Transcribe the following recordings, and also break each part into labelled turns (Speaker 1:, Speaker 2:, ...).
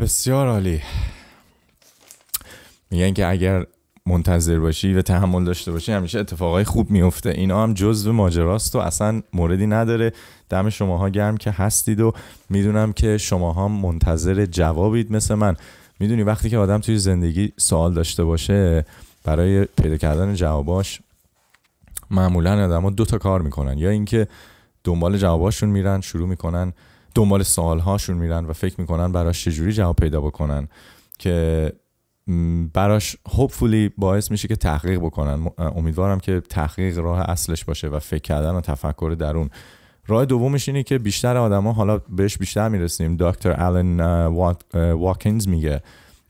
Speaker 1: بسیار عالی میگن که اگر منتظر باشی و تحمل داشته باشی همیشه اتفاقای خوب میفته اینا هم جزء ماجراست و اصلا موردی نداره دم شماها گرم که هستید و میدونم که شماها منتظر جوابید مثل من میدونی وقتی که آدم توی زندگی سوال داشته باشه برای پیدا کردن جواباش معمولا آدم دو تا کار میکنن یا اینکه دنبال جواباشون میرن شروع میکنن دنبال سالهاشون میرن و فکر میکنن براش چجوری جواب پیدا بکنن که براش هوپفولی باعث میشه که تحقیق بکنن. امیدوارم که تحقیق راه اصلش باشه و فکر کردن و تفکر درون. راه دومش اینه که بیشتر آدما حالا بهش بیشتر میرسیم. دکتر آلن واکینز میگه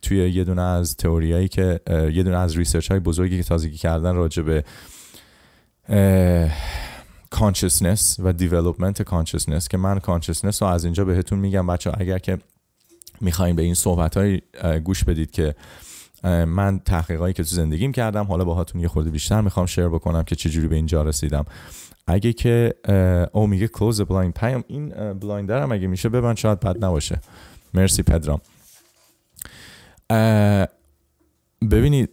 Speaker 1: توی یه دونه از تئوریایی که یه دونه از ریسرچ های بزرگی که تازگی کردن راجع به consciousness و development consciousness که من consciousness رو از اینجا بهتون میگم بچه اگر که میخوایم به این صحبت های گوش بدید که من تحقیقایی که تو زندگیم کردم حالا باهاتون یه خورده بیشتر میخوام شیر بکنم که چجوری به اینجا رسیدم اگه که او میگه close the blind پیام این بلایندر هم اگه میشه ببند شاید بد نباشه مرسی پدرام ببینید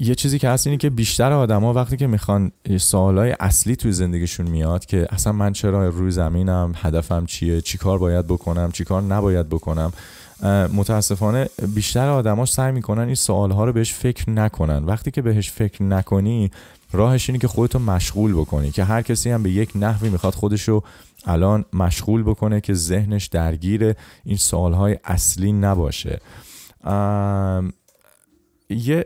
Speaker 1: یه چیزی که هست اینه که بیشتر آدما وقتی که میخوان سوالای اصلی توی زندگیشون میاد که اصلا من چرا روی زمینم هدفم چیه چیکار باید بکنم چیکار نباید بکنم متاسفانه بیشتر آدما سعی میکنن این سوال ها رو بهش فکر نکنن. وقتی که بهش فکر نکنی راهش اینه که خودتو مشغول بکنی که هر کسی هم به یک نحوی میخواد خودشو الان مشغول بکنه که ذهنش درگیر این سوال های اصلی نباشه. یه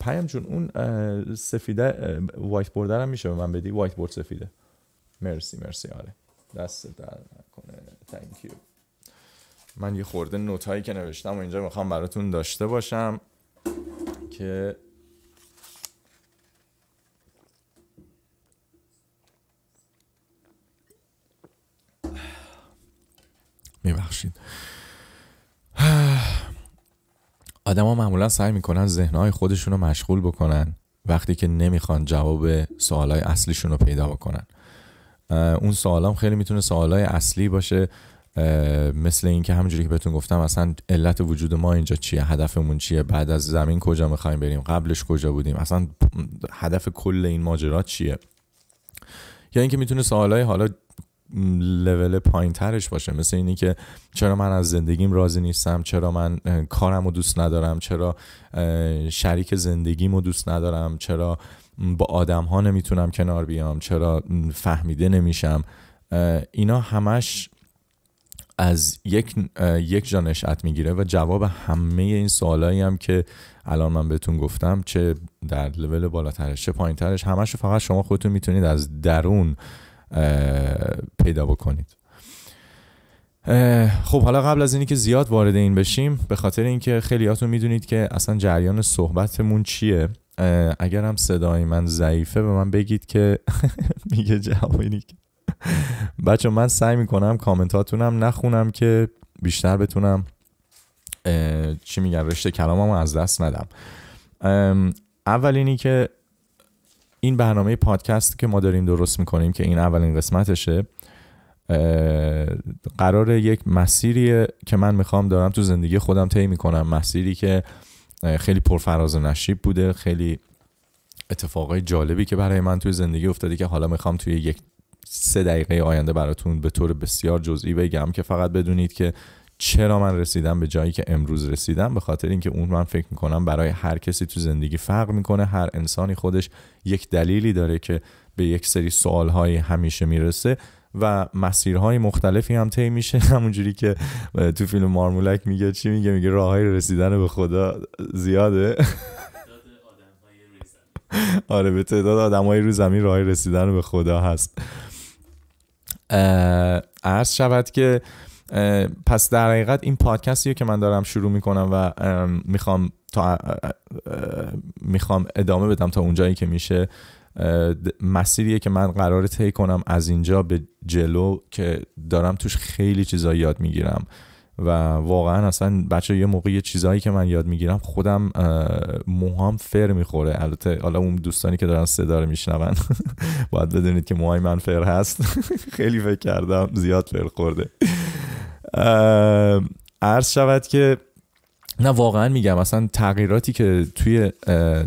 Speaker 1: پیام جون اون سفیده وایت بورد هم میشه به من بدی وایت بورد سفیده مرسی مرسی آره دست در نکنه تانک یو من یه خورده نوت هایی که نوشتم و اینجا میخوام براتون داشته باشم که میبخشید آدما معمولا سعی میکنن ذهنهای خودشون رو مشغول بکنن وقتی که نمیخوان جواب سوالای اصلیشون رو پیدا بکنن. اون سوالام خیلی میتونه سوالای اصلی باشه مثل این که همونجوری که بهتون گفتم اصلا علت وجود ما اینجا چیه؟ هدفمون چیه؟ بعد از زمین کجا میخوایم بریم؟ قبلش کجا بودیم؟ اصلا هدف کل این ماجرا چیه؟ یا اینکه میتونه سوالای حالا لول پایین ترش باشه. مثل اینی که چرا من از زندگیم راضی نیستم؟ چرا من کارم رو دوست ندارم؟ چرا شریک زندگیم رو دوست ندارم؟ چرا با آدم ها نمیتونم کنار بیام؟ چرا فهمیده نمیشم؟ اینا همش از یک یک جا نشأت میگیره و جواب همه این سوالایی هم که الان من بهتون گفتم چه در لول بالاترش چه پایینترش همش فقط شما خودتون میتونید از درون پیدا بکنید. خب حالا قبل از اینی که زیاد وارد این بشیم به خاطر اینکه خیلیاتون میدونید که اصلا جریان صحبتمون چیه اگر هم صدای من ضعیفه به من بگید که میگه جوابی بچه من سعی میکنم کامنتاتونم نخونم که بیشتر بتونم چی میگن رشته کلامم از دست ندم. اول اینی که این برنامه پادکست که ما داریم درست میکنیم که این اولین قسمتشه قرار یک مسیری که من میخوام دارم تو زندگی خودم طی میکنم. مسیری که خیلی پرفراز و نشیب بوده خیلی اتفاقای جالبی که برای من توی زندگی افتاده که حالا میخوام توی یک سه دقیقه آینده براتون به طور بسیار جزئی بگم که فقط بدونید که چرا من رسیدم به جایی که امروز رسیدم؟ به خاطر اینکه اون من فکر میکنم برای هر کسی تو زندگی فرق میکنه هر انسانی خودش یک دلیلی داره که به یک سری سوالهایی همیشه میرسه و مسیرهای مختلفی هم طی میشه. همونجوری که تو فیلم مارمولک میگه چی میگه؟ میگه راههای رسیدن به خدا زیاده. آره به تعداد آدمای رو زمین راه رسیدن به خدا هست. عرض شود که پس در حقیقت این پادکستیه که من دارم شروع میکنم و میخوام تا میخوام ادامه بدم تا اونجایی که میشه مسیریه که من قرار طی کنم از اینجا به جلو که دارم توش خیلی چیزا یاد میگیرم و واقعا اصلا بچه یه موقع یه چیزایی که من یاد میگیرم خودم موهام فر میخوره البته حالا اون دوستانی که دارن صدا رو میشنون باید بدونید که موهای من فر هست خیلی فکر کردم زیاد فر خورده عرض شود که نه واقعا میگم اصلا تغییراتی که توی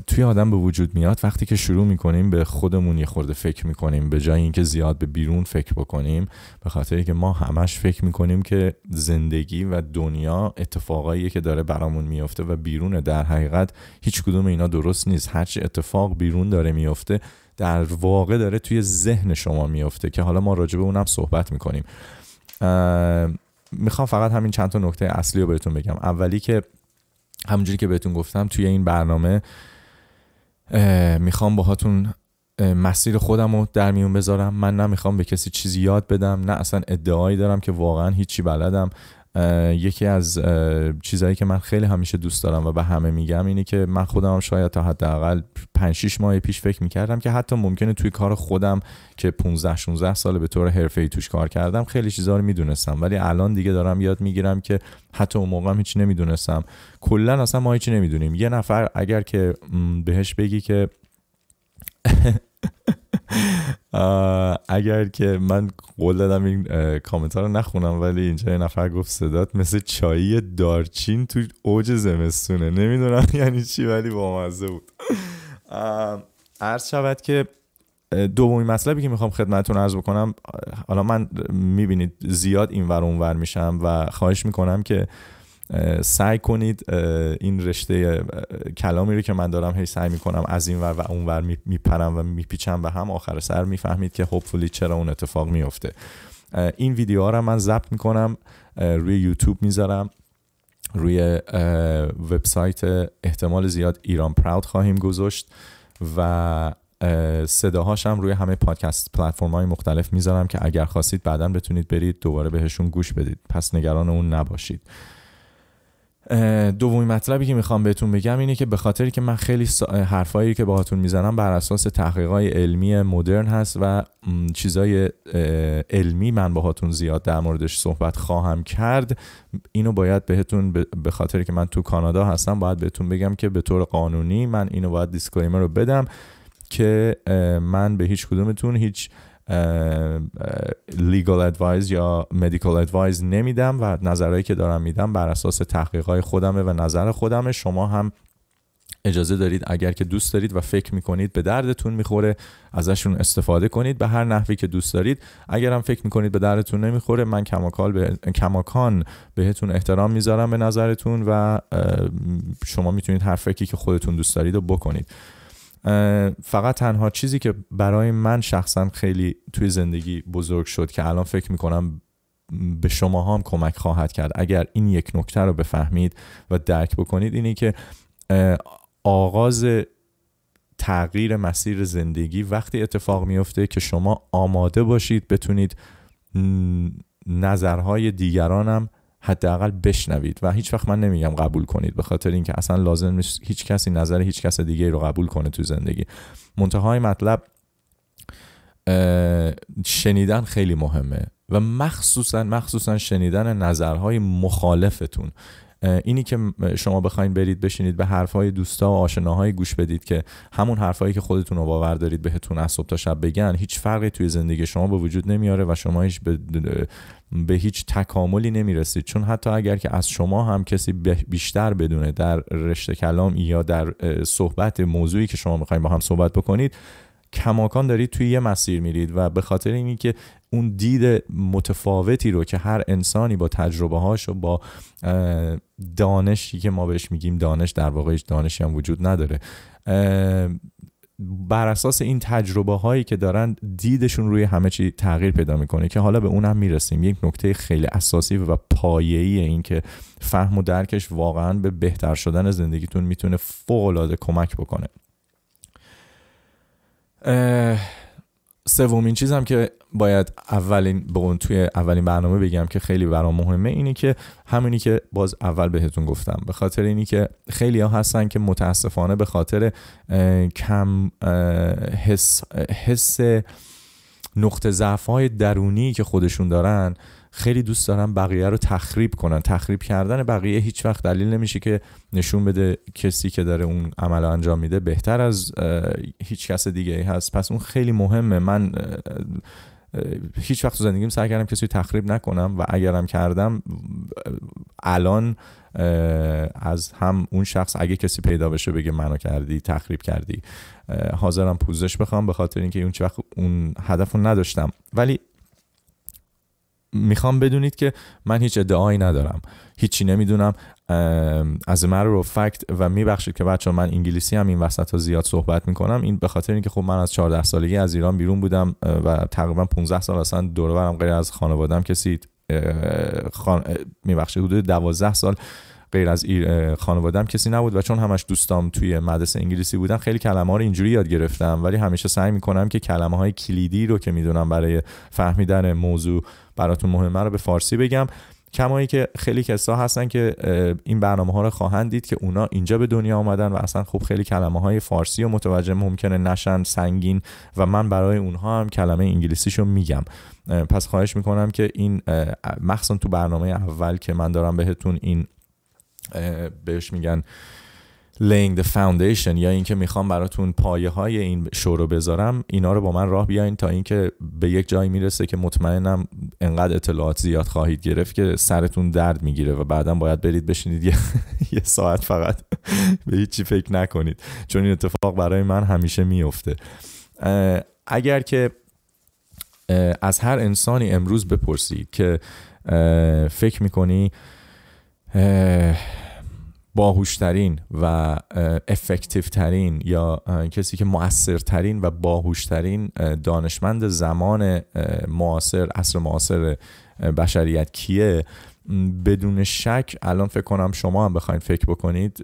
Speaker 1: توی آدم به وجود میاد وقتی که شروع میکنیم به خودمون یه خورده فکر میکنیم به جای اینکه زیاد به بیرون فکر بکنیم به خاطر که ما همش فکر میکنیم که زندگی و دنیا اتفاقاییه که داره برامون میفته و بیرون در حقیقت هیچ کدوم اینا درست نیست هرچی اتفاق بیرون داره میفته در واقع داره توی ذهن شما میفته که حالا ما راجع به اونم صحبت میکنیم میخوام فقط همین چند تا نکته اصلی رو بهتون بگم. اولی که همونجوری که بهتون گفتم توی این برنامه میخوام باهاتون مسیر خودم رو در میون بذارم. من نمیخوام به کسی چیزی یاد بدم نه اصلا ادعایی دارم که واقعا هیچی بلدم. یکی از چیزایی که من خیلی همیشه دوست دارم و به همه میگم اینه که من خودم هم شاید تا حداقل 5 6 ماه پیش فکر میکردم که حتی ممکنه توی کار خودم که 15 16 سال به طور حرفه‌ای توش کار کردم خیلی چیزا رو میدونستم. ولی الان دیگه دارم یاد میگیرم که حتی اون موقع هم هیچ نمیدونستم. کلا اصلا ما هیچ نمیدونیم. یه نفر اگر که بهش بگی که اگر که من قول دادم این کامنت رو نخونم ولی اینجا یه نفر گفت صدات مثل چایی دارچین تو اوج زمستونه نمیدونم یعنی چی ولی بامزه بود عرض شود که دومین مطلبی که میخوام خدمتتون عرض بکنم حالا من میبینید زیاد این ور اونور میشم و خواهش میکنم که سعی کنید این رشته کلامی رو که من دارم هی سعی میکنم از این ور و اون ور میپرم و میپیچم و هم آخر سر میفهمید که هوپفولی چرا اون اتفاق میفته این ویدیوها رو من ضبط میکنم روی یوتیوب میذارم روی وبسایت احتمال زیاد ایران پراود خواهیم گذاشت و صداهاش هم روی همه پادکست پلتفرم های مختلف میذارم که اگر خواستید بعدا بتونید برید دوباره بهشون گوش بدید پس نگران اون نباشید دومین مطلبی که میخوام بهتون بگم اینه که به خاطر که من خیلی حرفایی که باهاتون میزنم بر اساس تحقیقات علمی مدرن هست و چیزای علمی من باهاتون زیاد در موردش صحبت خواهم کرد. اینو باید بهتون به خاطر که من تو کانادا هستم باید بهتون بگم که به طور قانونی من اینو باید دیسکلیمر رو بدم که من به هیچ کدومتون هیچ لیگال ادوایز یا مدیکال ادوایز نمیدم و نظرهایی که دارم میدم بر اساس تحقیقات خودمه و نظر خودمه شما هم اجازه دارید اگر که دوست دارید و فکر میکنید به دردتون میخوره ازشون استفاده کنید به هر نحوی که دوست دارید اگر هم فکر میکنید به دردتون نمیخوره من کماکان به کماکان بهتون احترام میذارم به نظرتون و شما میتونید هر فکری که خودتون دوست دارید رو بکنید فقط تنها چیزی که برای من شخصا خیلی توی زندگی بزرگ شد که الان فکر میکنم به شما هم کمک خواهد کرد. اگر این یک نکته رو بفهمید و درک بکنید اینه که آغاز تغییر مسیر زندگی وقتی اتفاق میفته که شما آماده باشید بتونید نظرهای دیگرانم حداقل بشنوید و هیچ وقت من نمیگم قبول کنید به خاطر اینکه اصلا لازم نیست هیچ کسی نظر هیچ کس دیگه رو قبول کنه تو زندگی. منتهای مطلب شنیدن خیلی مهمه و مخصوصا مخصوصا شنیدن نظرهای مخالفتون. اینی که شما بخواید برید بشینید به حرفهای دوستا و آشناهای گوش بدید که همون حرفایی که خودتون رو باور دارید بهتون از صبح تا شب بگن هیچ فرقی توی زندگی شما به وجود نمیاره و شما هیچ به, به هیچ تکاملی نمیرسید چون حتی اگر که از شما هم کسی بیشتر بدونه در رشته کلام یا در صحبت موضوعی که شما میخواین با هم صحبت بکنید کماکان دارید توی یه مسیر میرید و به خاطر اینی که اون دید متفاوتی رو که هر انسانی با تجربه هاش و با دانشی که ما بهش میگیم دانش در واقعش دانشی هم وجود نداره بر اساس این تجربه هایی که دارن دیدشون روی همه چی تغییر پیدا میکنه که حالا به اونم میرسیم. یک نکته خیلی اساسی و پایه‌ای این که فهم و درکش واقعا به بهتر شدن زندگیتون میتونه فوق العاده کمک بکنه. سومین چیزم که باید اولین با توی اولین برنامه بگم که خیلی برام مهمه اینه که همونی که باز اول بهتون گفتم به خاطر اینی که خیلی ها هستن که متاسفانه به خاطر کم حس حس نقطه ضعف های درونی که خودشون دارن خیلی دوست دارن بقیه رو تخریب کنن. تخریب کردن بقیه هیچ وقت دلیل نمیشه که نشون بده کسی که داره اون عمل انجام میده بهتر از هیچ کس دیگه ای هست. پس اون خیلی مهمه. من هیچ وقت تو زندگیم سعی کردم کسی تخریب نکنم و اگرم کردم الان از هم اون شخص اگه کسی پیدا بشه بگه منو کردی تخریب کردی حاضرم پوزش بخوام به خاطر اینکه اون وقت اون هدفو نداشتم. ولی میخوام بدونید که من هیچ ادعایی ندارم. هیچی نمیدونم. از مرو رو فکت و میبخشید که بچه من انگلیسی هم این وسط ها زیاد صحبت میکنم. این به خاطر اینکه خب من از 14 سالگی از ایران بیرون بودم و تقریبا 15 سال اصلا دورورم غیر از خانوادم کسی خان... میبخشید حدود 12 سال غیر از خانوادم کسی نبود و چون همش دوستام توی مدرسه انگلیسی بودن خیلی کلمه ها رو اینجوری یاد گرفتم ولی همیشه سعی میکنم که کلمه های کلیدی رو که میدونم برای فهمیدن موضوع براتون مهمه رو به فارسی بگم. کمایی که خیلی کسا هستن که این برنامه ها رو خواهند دید که اونا اینجا به دنیا آمدن و اصلا خوب خیلی کلمه های فارسی و متوجه ممکنه نشن سنگین و من برای اونها هم کلمه انگلیسیشو میگم. پس خواهش میکنم که این مخصوصا تو برنامه اول که من دارم بهتون این بهش میگن laying the foundation. یا اینکه میخوام براتون پایه های این شو رو بذارم اینا رو با من راه بیاین تا اینکه به یک جایی میرسه که مطمئنم انقدر اطلاعات زیاد خواهید گرفت که سرتون درد میگیره و بعدا باید برید بشینید یه, یه ساعت فقط به هیچی فکر نکنید چون این اتفاق برای من همیشه میفته اگر که از هر انسانی امروز بپرسید که فکر میکنی باهوشترین و افکتیو ترین یا کسی که مؤثرترین و باهوشترین دانشمند زمان معاصر عصر معاصر بشریت کیه بدون شک الان فکر کنم شما هم بخواید فکر بکنید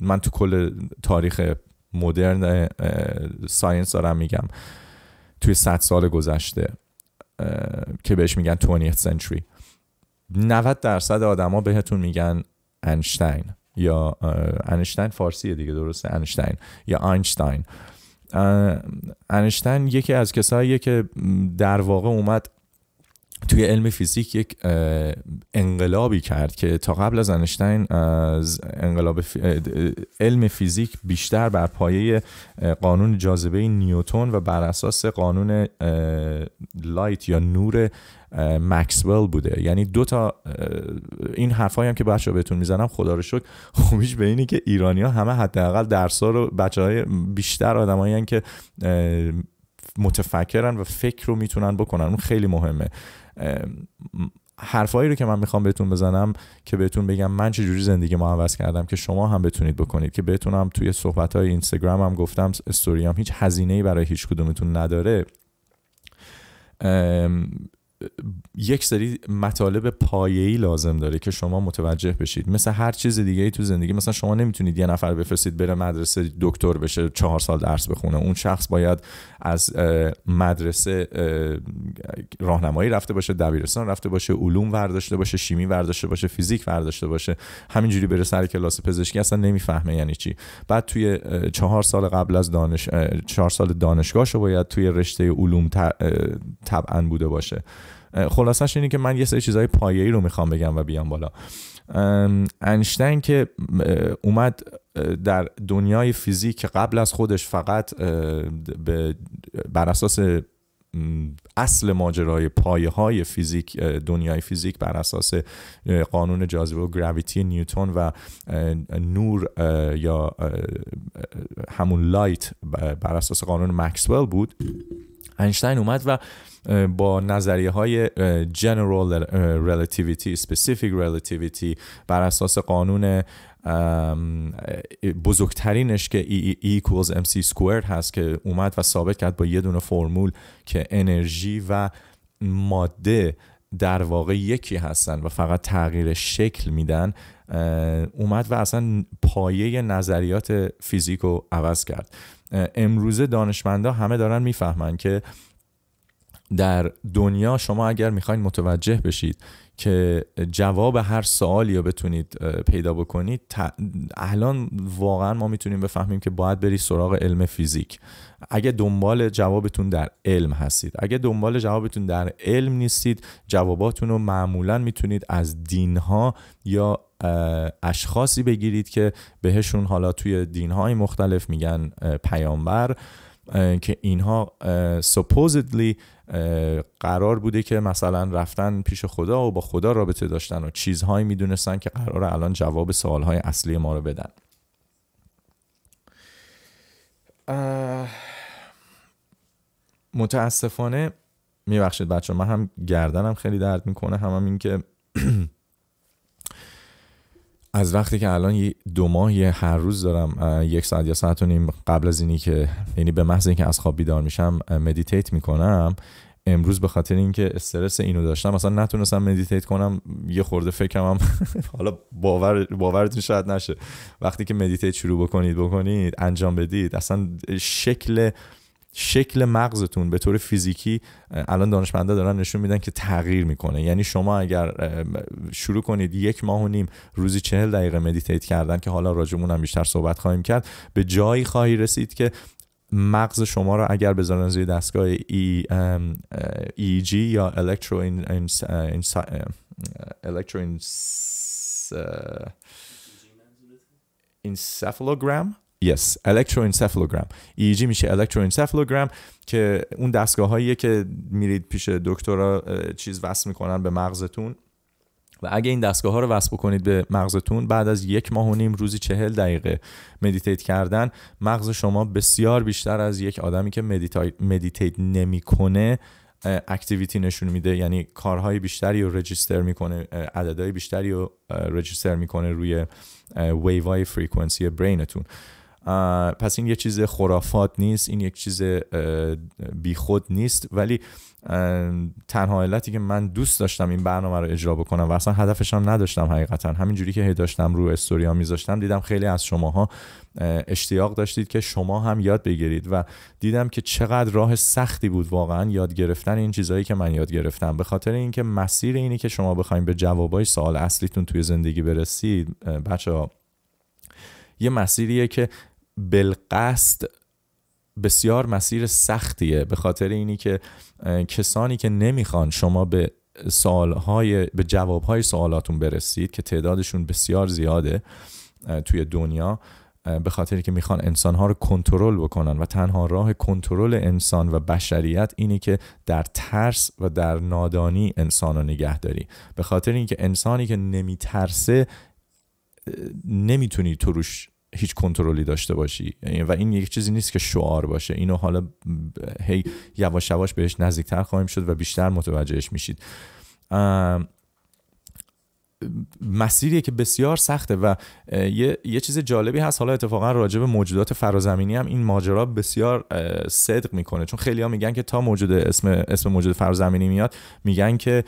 Speaker 1: من تو کل تاریخ مدرن ساینس دارم میگم توی 100 سال گذشته که بهش میگن 20th century. 90 درصد آدما بهتون میگن انشتین یا انشتین فارسیه دیگه درسته؟ انشتین یا آینشتین. انشتین یکی از کساییه که در واقع اومد توی علم فیزیک یک انقلابی کرد که تا قبل از انشتین از انقلاب علم فیزیک بیشتر بر پایه قانون جاذبه نیوتون و بر اساس قانون لایت یا نور مکسول بوده. یعنی دو تا این حرفایی هم که بچا بهتون میزنم خدا رو شکر. خوبیش به اینه که ایرانی ها همه حداقل درس ها رو بچه های بیشتر آدمایی که متفکرن و فکر رو میتونن بکنن. اون خیلی مهمه. حرفایی رو که من میخوام بهتون بزنم که بهتون بگم من چه جوری زندگی ما عوض کردم که شما هم بتونید بکنید که بتونم توی صحبت های اینستاگرام هم گفتم استوریام هیچ هزینه برای هیچ کدومتون نداره یک سری مطالب پایه‌ای لازم داره که شما متوجه بشید. مثل هر چیز دیگه ای تو زندگی مثلا شما نمیتونید یه نفر بفرستید بره مدرسه دکتر بشه چهار سال درس بخونه. اون شخص باید از مدرسه راهنمایی رفته باشه دبیرستان رفته باشه علوم ورداشته باشه شیمی ورداشته باشه فیزیک ورداشته باشه. همینجوری بره سر کلاس پزشکی اصلا نمیفهمه یعنی چی. بعد توی چهار سال قبل از دانش چهار سال دانشگاهشو باید توی رشته علوم طبعا بوده باشه. خلاصش اینه که من یه سری چیزای پایه‌ای رو میخوام بگم و بیام بالا. انشتین که اومد در دنیای فیزیک قبل از خودش فقط بر اساس اصل ماجرای پایه های فیزیک دنیای فیزیک بر اساس قانون جاذبه و گراویتی نیوتن و نور یا همون لایت بر اساس قانون مکسول بود. اینشتین اومد و با نظریه های جنرال relativity specific relativity بر اساس قانون بزرگترینش که e equals MC squared هست که اومد و ثابت کرد با یه دونه فرمول که انرژی و ماده در واقع یکی هستن و فقط تغییر شکل میدن اومد و اصلا پایه نظریات فیزیک رو عوض کرد امروزه دانشمندا همه دارن میفهمن که در دنیا شما اگر میخواین متوجه بشید که جواب هر سوالی رو بتونید پیدا بکنید الان واقعا ما میتونیم بفهمیم که باید بری سراغ علم فیزیک. اگه دنبال جوابتون در علم هستید. اگه دنبال جوابتون در علم نیستید جواباتون رو معمولا میتونید از دینها یا اشخاصی بگیرید که بهشون حالا توی دینهای مختلف میگن پیامبر که اینها supposedly قرار بوده که مثلا رفتن پیش خدا و با خدا رابطه داشتن و چیزهایی میدونستن که قرار الان جواب سوالهای اصلی ما رو بدن. متاسفانه میبخشید بچه من هم گردنم خیلی درد میکنه هم, هم این که از وقتی که الان دو ماه یه هر روز دارم یک ساعت یا ساعت و نیم قبل از اینی که یعنی به محض اینکه از خواب بیدار میشم مدیتیت میکنم. امروز به خاطر اینکه استرس اینو داشتم مثلا نتونستم مدیتیت کنم. یه خورده فکرم هم حالا باور باورتون شاید نشه. وقتی که مدیتیت شروع بکنید بکنید انجام بدید اصلا شکل شکل مغزتون به طور فیزیکی الان دانشمندا دارن نشون میدن که تغییر میکنه. یعنی شما اگر شروع کنید یک ماه و نیم روزی 40 دقیقه مدیتیت کردن که حالا راجمون هم بیشتر صحبت خواهیم کرد به جایی خواهی رسید که مغز شما رو اگر بذارن زیر دستگاه ای ای جی یا الکترو این الکترو این انسفالوگرام Yes, electroencephalogram. EEG میشه electroencephalogram که اون دستگاه هاییه که میرید پیش دکترا چیز وصل میکنن به مغزتون و اگه این دستگاه ها رو وصل بکنید به مغزتون بعد از یک ماه و نیم روزی چهل دقیقه مدیتیت کردن مغز شما بسیار بیشتر از یک آدمی که مدیتیت نمی کنه اکتیویتی نشون میده یعنی کارهای بیشتری رو رجیستر میکنه عددهای بیشتری رو رجیستر میکنه روی ویوای فریکونسی برینتون پس این یه چیز خرافات نیست این یک چیز بیخود نیست. ولی تنها علتی که من دوست داشتم این برنامه رو اجرا بکنم و اصلا هدفش هم نداشتم حقیقتا. همین جوری که هی داشتم رو استوریا میذاشتم دیدم خیلی از شماها اشتیاق داشتید که شما هم یاد بگیرید و دیدم که چقدر راه سختی بود واقعا یاد گرفتن این چیزایی که من یاد گرفتم. به خاطر اینکه مسیر اینه که شما بخواید به جوابای سوال اصلیتون توی زندگی برسید بچه‌ها یه مسیریه که بالقصد بسیار مسیر سختیه. به خاطر اینی که کسانی که نمیخوان شما به سوالهای به جوابهای سوالاتون برسید که تعدادشون بسیار زیاده توی دنیا به خاطر که میخوان انسانها رو کنترل بکنن و تنها راه کنترل انسان و بشریت اینه که در ترس و در نادانی انسان رو نگه داری. به خاطر اینکه انسانی که نمیترسه نمیتونی تو روش هیچ کنترلی داشته باشی. و این یک چیزی نیست که شعار باشه. اینو حالا هی یواش یواش بهش نزدیکتر خواهیم شد و بیشتر متوجهش میشید. مسیریه که بسیار سخته و یه, یه چیز جالبی هست. حالا اتفاقا راجع به موجودات فرازمینی هم این ماجرا بسیار صدق میکنه. چون خیلی ها میگن که تا موجود اسم اسم موجود فرازمینی میاد میگن که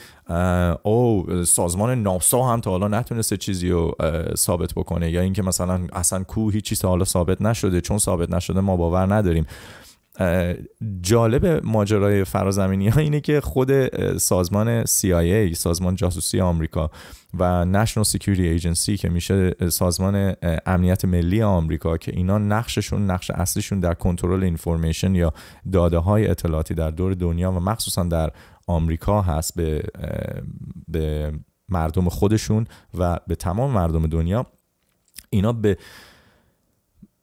Speaker 1: او سازمان ناسا هم تا حالا نتونسته چیزی رو ثابت بکنه. یا اینکه مثلا اصلا کو هیچ چیز تا حالا ثابت نشده. چون ثابت نشده ما باور نداریم. جالب ماجرای فرازمینی ها اینه که خود سازمان CIA سازمان جاسوسی آمریکا و National Security Agency که میشه سازمان امنیت ملی آمریکا که اینا نقششون نقش اصلیشون در کنترل اینفورمیشن یا داده های اطلاعاتی در دور دنیا و مخصوصا در آمریکا هست به, به مردم خودشون و به تمام مردم دنیا اینا به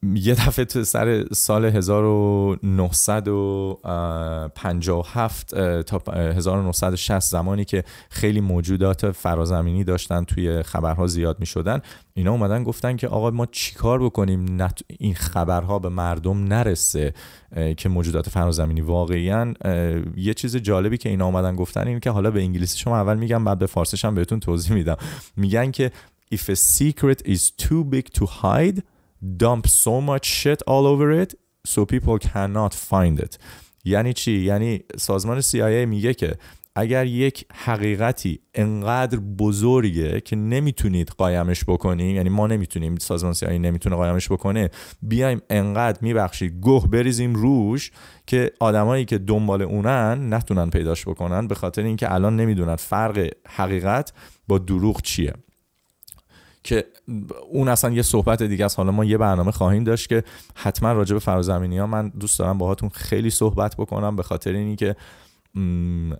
Speaker 1: یه دفعه تو سر سال 1957 تا 1960 زمانی که خیلی موجودات فرازمینی داشتن توی خبرها زیاد می شدن اینا اومدن گفتن که آقا ما چیکار بکنیم؟ نت... این خبرها به مردم نرسه که موجودات فرازمینی واقعیان یه چیز جالبی که اینا اومدن گفتن این که حالا به انگلیسی شما اول میگم بعد به فارسیش هم بهتون توضیح میدم. میگن که if a secret is too big to hide dump so much shit all over it so people cannot find it. یعنی چی یعنی سازمان CIA میگه که اگر یک حقیقتی انقدر بزرگه که نمیتونید قایمش بکنیم یعنی ما نمیتونیم سازمان CIA نمیتونه قایمش بکنه بیایم انقدر میبخشید گوه بریزیم روش که آدمایی که دنبال اونن نتونن پیداش بکنن به خاطر اینکه الان نمیدونن فرق حقیقت با دروغ چیه که اون اصلا یه صحبت دیگه است حالا ما یه برنامه خواهیم داشت که حتما راجع به فرازمینی ها من دوست دارم باهاتون خیلی صحبت بکنم به خاطر اینی که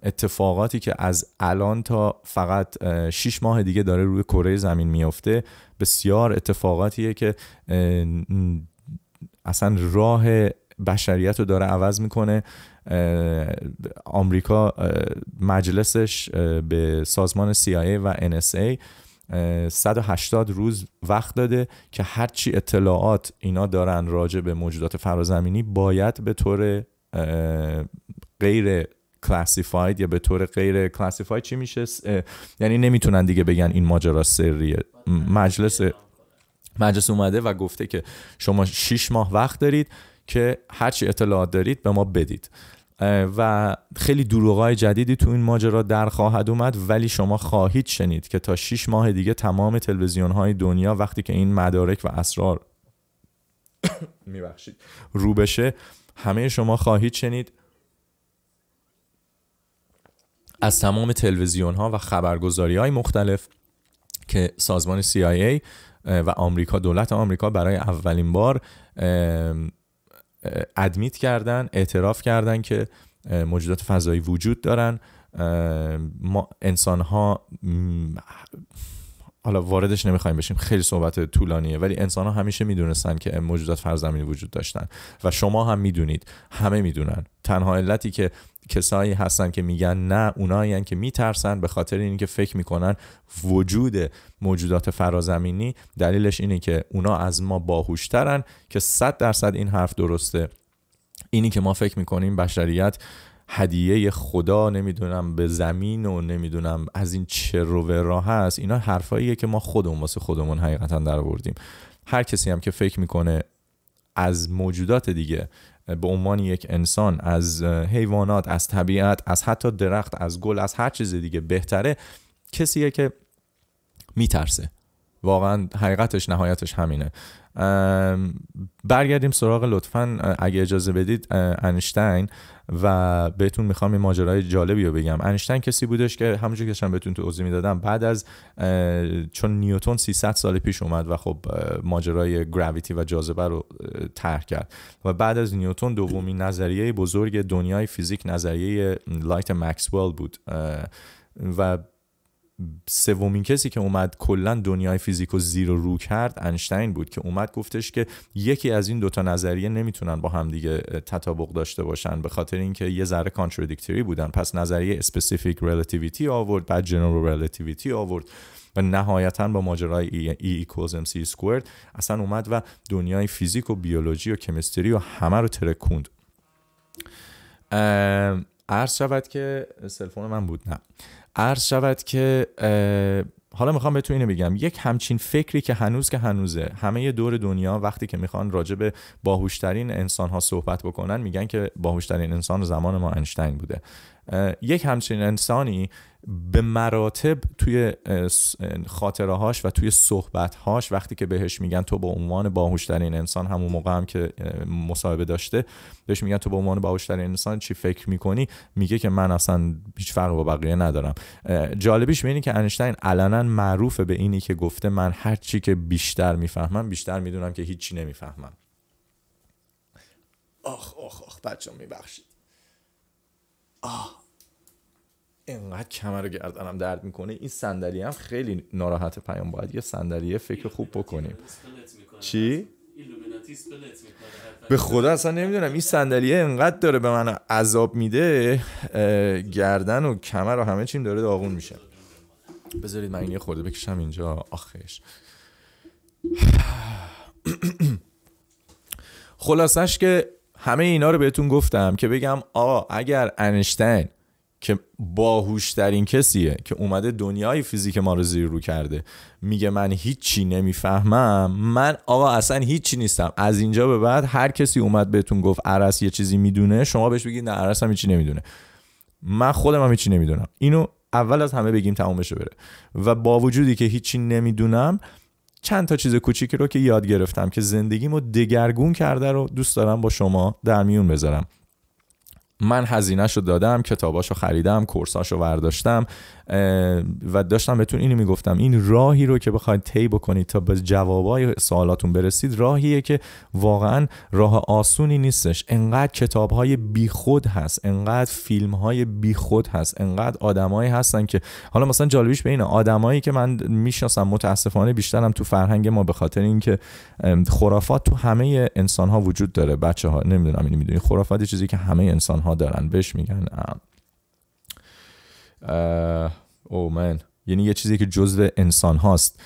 Speaker 1: اتفاقاتی که از الان تا فقط 6 ماه دیگه داره روی کره زمین میفته بسیار اتفاقاتیه که اصلا راه بشریت رو داره عوض میکنه. آمریکا مجلسش به سازمان CIA و NSA 180 روز وقت داده که هرچی اطلاعات اینا دارن راجع به موجودات فرازمینی باید به طور غیر کلاسیفاید یا به طور غیر کلاسیفاید چی میشه؟ یعنی نمیتونن دیگه بگن این ماجرا سریه. مجلس مجلس اومده و گفته که شما 6 ماه وقت دارید که هر چی اطلاعات دارید به ما بدید. و خیلی دروغای جدیدی تو این ماجرا در خواهد اومد ولی شما خواهید شنید که تا 6 ماه دیگه تمام تلویزیون های دنیا وقتی که این مدارک و اسرار میبخشید رو بشه همه شما خواهید شنید. از تمام تلویزیون ها و خبرگزاری های مختلف که سازمان CIA و آمریکا دولت آمریکا برای اولین بار ادمیت کردن اعتراف کردن که موجودات فضایی وجود دارن. ما انسان ها حالا واردش نمیخوایم بشیم خیلی صحبت طولانیه ولی انسان ها همیشه میدونستن که موجودات فرزمینی وجود داشتن و شما هم میدونید همه میدونن. تنها علتی که کسایی هستن که میگن نه اونایی هستن که میترسن به خاطر اینکه فکر میکنن وجود موجودات فرازمینی دلیلش اینه که اونا از ما باهوشترن که 100 درصد این حرف درسته. اینی که ما فکر میکنیم بشریت هدیه خدا نمیدونم به زمین و نمیدونم از این چه رو راه هست اینا حرفاییه که ما خودمون واسه خودمون حقیقتا در آوردیم هر کسی هم که فکر میکنه از موجودات دیگه به عنوان یک انسان از حیوانات از طبیعت از حتی درخت از گل از هر چیز دیگه بهتره کسیه که میترسه واقعا حقیقتش نهایتش همینه برگردیم سراغ لطفا اگه اجازه بدید انشتین و بهتون میخوام این ماجرای جالبی رو بگم. انشتن کسی بودش که همونجور که شما بهتون تو عضو میدادم بعد از چون نیوتن 300 سال پیش اومد و خب ماجرای گراویتی و جاذبه رو طرح کرد. و بعد از نیوتن دومین نظریه بزرگ دنیای فیزیک نظریه لایت مکسول بود. و سومین کسی که اومد کلا دنیای فیزیکو زیر و رو کرد انشتین بود که اومد گفتش که یکی از این دوتا نظریه نمیتونن با هم دیگه تطابق داشته باشن به خاطر اینکه یه ذره کانترادیکتوری بودن. پس نظریه اسپسیفیک ریلیتیویتی آورد بعد جنرال ریلیتیویتی آورد و نهایتا با ماجرای ای, ای equals mc squared اصلا اومد و دنیای فیزیک و بیولوژی و کمیستری و همه رو ترکوند. ام عرض شود که سلفون من بود نه عرض شود که حالا میخوام بهتون اینو بگم یک همچین فکری که هنوز که هنوزه همه دور دنیا وقتی که میخوان راجع به باهوشترین انسان ها صحبت بکنن میگن که باهوشترین انسان زمان ما انشتین بوده یک همچین انسانی به مراتب توی خاطره هاش و توی صحبت هاش وقتی که بهش میگن تو به با عنوان باهوشترین انسان همون موقع هم که مصاحبه داشته بهش میگن تو به با عنوان باهوشترین انسان چی فکر میکنی؟ میگه که من اصلا هیچ فرق با بقیه ندارم. جالبیش اینه که انشتین علنا معروفه به اینی که گفته من هر چی که بیشتر میفهمم بیشتر میدونم که هیچی نمیفهمم. آخ آخ آخ بچه‌ها میبخشید. آه اینقدر کمر گردنم درد میکنه این صندلی هم خیلی ناراحت پیام باید یه صندلی فکر خوب بکنیم چی به خدا اصلا نمیدونم این صندلیه انقدر داره به من عذاب میده گردن و کمر و همه چیم داره داغون میشه بذارید من این یه خورده بکشم اینجا آخش خلاصش که همه اینا رو بهتون گفتم که بگم آقا اگر انشتین که باهوشترین کسیه که اومده دنیای فیزیک ما رو زیر رو کرده میگه من هیچی نمیفهمم من آقا اصلا هیچی نیستم از اینجا به بعد هر کسی اومد بهتون گفت عرس یه چیزی میدونه شما بهش بگید نه عرس هم هیچی نمیدونه من خودم هم هیچی نمیدونم اینو اول از همه بگیم تمومش بشه بره و با وجودی که هیچی نمیدونم چند تا چیز کوچیکی رو که یاد گرفتم که زندگیمو دگرگون کرده رو دوست دارم با شما در میون بذارم. من هزینهش دادم کتاباشو خریدم کورساشو ورداشتم و داشتم بهتون اینو میگفتم این راهی رو که بخواید طی بکنید تا به جوابای سوالاتون برسید راهیه که واقعا راه آسونی نیستش. انقدر کتابهای بیخود هست انقدر فیلمهای بیخود هست انقدر آدمایی هستن که حالا مثلا جالبیش به اینه آدمایی که من میشناسم متاسفانه بیشترم تو فرهنگ ما به خاطر اینکه خرافات تو همه انسان ها وجود داره. بچه ها نمیدونم اینو میدونی؟ خرافات چیزی که همه انسان ها ها دارن بهش میگن او من یعنی یه چیزی که جزء انسان هاست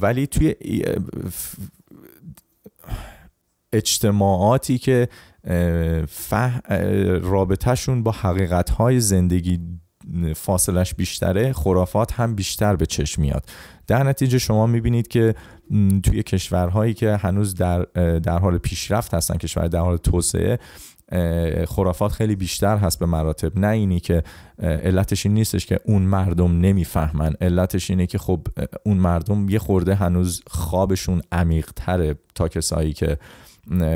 Speaker 1: ولی توی اجتماعاتی که فه... رابطهشون با حقیقت های زندگی فاصلش بیشتره خرافات هم بیشتر به چشم میاد در نتیجه شما میبینید که توی کشورهایی که هنوز در, در حال پیشرفت هستن کشور در حال توسعه خرافات خیلی بیشتر هست به مراتب نه اینی که علتش این نیستش که اون مردم نمیفهمن علتش اینه که خب اون مردم یه خورده هنوز خوابشون عمیق تره تا کسایی که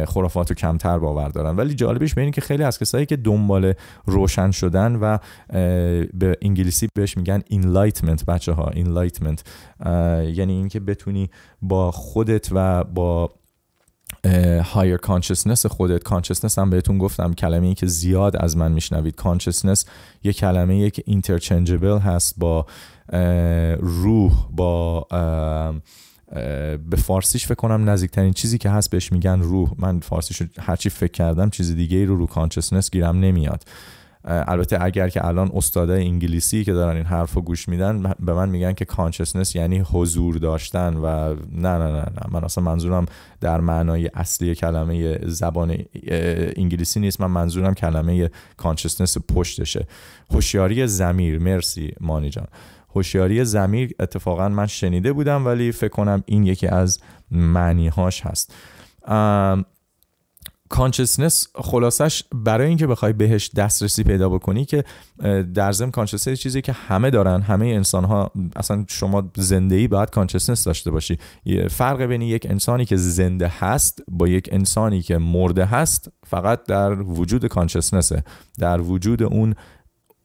Speaker 1: خرافات رو کمتر باور دارن ولی جالبش به که خیلی از کسایی که دنبال روشن شدن و به انگلیسی بهش میگن enlightenment بچه ها enlightenment یعنی اینکه بتونی با خودت و با higher consciousness خودت consciousness. هم بهتون گفتم کلمه ای که زیاد از من میشنوید consciousness. یه کلمه ای که interchangeable هست با روح با به فارسیش فکر کنم نزدیکترین چیزی که هست بهش میگن روح من فارسیش هرچی فکر کردم چیز دیگه ای رو رو consciousness گیرم نمیاد البته اگر که الان استاده انگلیسی که دارن این حرف رو گوش میدن به من میگن که کانشسنس یعنی حضور داشتن و نه نه نه نه من اصلا منظورم در معنای اصلی کلمه زبان انگلیسی نیست من منظورم کلمه کانشسنس پشتشه هوشیاری زمیر مرسی مانی جان هوشیاری زمیر اتفاقا من شنیده بودم ولی فکر کنم این یکی از معنی هاش هست کانشسنس خلاصش برای اینکه بخوای بهش دسترسی پیدا بکنی که در ضمن کانشسنس چیزی که همه دارن همه انسان ها اصلا شما زندگی باید کانشسنس داشته باشی. فرق بین یک انسانی که زنده هست با یک انسانی که مرده هست فقط در وجود کانشسنسه در وجود اون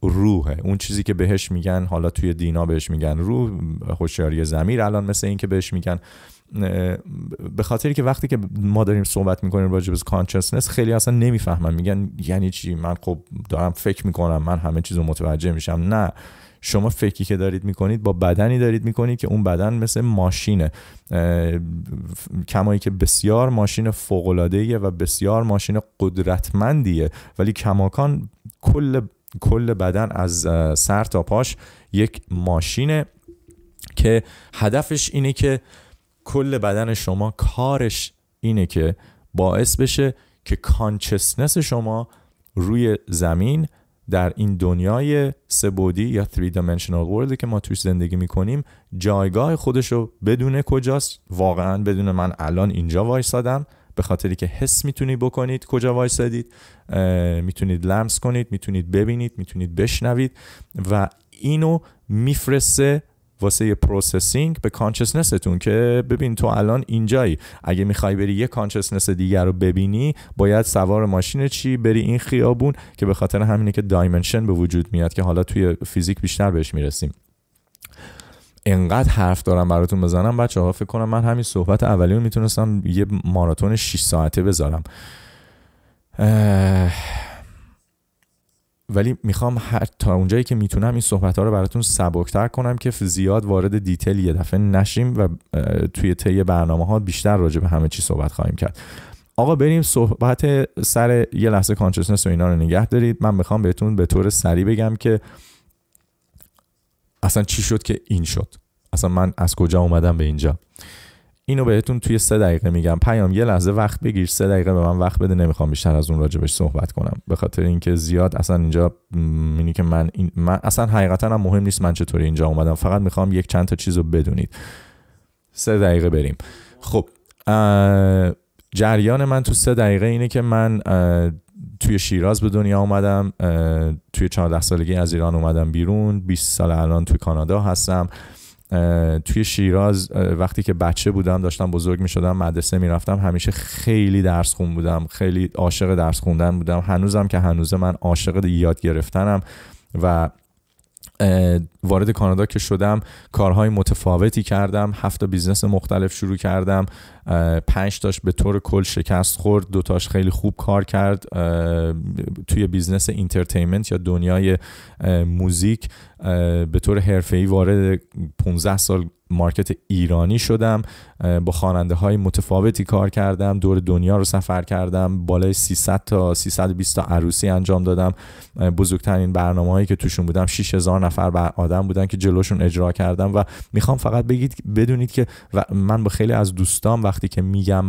Speaker 1: روحه. اون چیزی که بهش میگن حالا توی دینا بهش میگن روح هوشیاری زمیر الان مثل این که بهش میگن. به خاطر که وقتی که ما داریم صحبت میکنیم راجع به کانشسنس خیلی اصلا نمیفهمن میگن یعنی چی؟ من خب دارم فکر میکنم من همه چیزو متوجه میشم. نه. شما فکری که دارید میکنید با بدنی دارید میکنید که اون بدن مثل ماشینه. کمایی که بسیار ماشین فوق و بسیار ماشین قدرتمندیه. ولی کماکان کل کل بدن از سر تا پاش یک ماشینه که هدفش اینه که کل بدن شما کارش اینه که باعث بشه که کانشسنس شما روی زمین در این دنیای سبودی یا 3 dimensional world که ما توش زندگی میکنیم جایگاه خودش رو بدون کجاست؟ واقعا بدون من الان اینجا وایسادم. به خاطری که حس میتونید بکنید کجا وایسادید. میتونید لمس کنید میتونید ببینید میتونید بشنوید و اینو میفرسته واسه یه پروسسینگ به کانشسنستون که ببین تو الان اینجایی. اگه میخوای بری یه کانشسنس دیگر رو ببینی باید سوار ماشین چی؟ بری این خیابون که به خاطر همینه که دایمنشن به وجود میاد که حالا توی فیزیک بیشتر بهش میرسیم. انقدر حرف دارم براتون بزنم بچه ها فکر کنم من همین صحبت اولی رو میتونستم یه ماراتون 6 ساعته بذارم. اه... ولی میخوام هر تا اونجایی که میتونم این صحبت ها رو براتون سبکتر کنم که زیاد وارد دیتیل یه دفعه نشیم و توی طی برنامه ها بیشتر راجع به همه چی صحبت خواهیم کرد. آقا بریم صحبت سر یه لحظه کانشسنس و اینا رو نگه دارید. من میخوام بهتون به طور سریع بگم که اصلا چی شد که این شد؟ اصلا من از کجا اومدم به اینجا؟ اینو بهتون توی سه دقیقه میگم. پیام یه لحظه وقت بگیر سه دقیقه به من وقت بده نمیخوام بیشتر از اون راجبش صحبت کنم. به خاطر اینکه زیاد اصلا اینجا اینی که من, این من اصلا حقیقتا هم مهم نیست من چطوری اینجا اومدم. فقط میخوام یک چند تا چیزو بدونید. سه دقیقه بریم. خب جریان من تو سه دقیقه اینه که من توی شیراز به دنیا اومدم. توی 14 سالگی از ایران اومدم بیرون. 20 سال الان توی کانادا هستم. توی شیراز وقتی که بچه بودم داشتم بزرگ می شدم مدرسه می رفتم همیشه خیلی درس خون بودم خیلی عاشق درس خوندن بودم. هنوزم که هنوز من عاشق یاد گرفتنم و وارد کانادا که شدم کارهای متفاوتی کردم هفت تا بیزنس مختلف شروع کردم پنج تاش به طور کل شکست خورد دو تاش خیلی خوب کار کرد توی بیزنس اینترتینمنت یا دنیای موزیک. به طور حرفه‌ای وارد 15 سال مارکت ایرانی شدم. با خواننده های متفاوتی کار کردم. دور دنیا رو سفر کردم. بالای 300 تا 320 تا عروسی انجام دادم. بزرگترین برنامه هایی که توشون بودم 6000 نفر بر آدم بودن که جلوشون اجرا کردم. و میخوام فقط بگید بدونید که من با خیلی از دوستان وقتی که میگم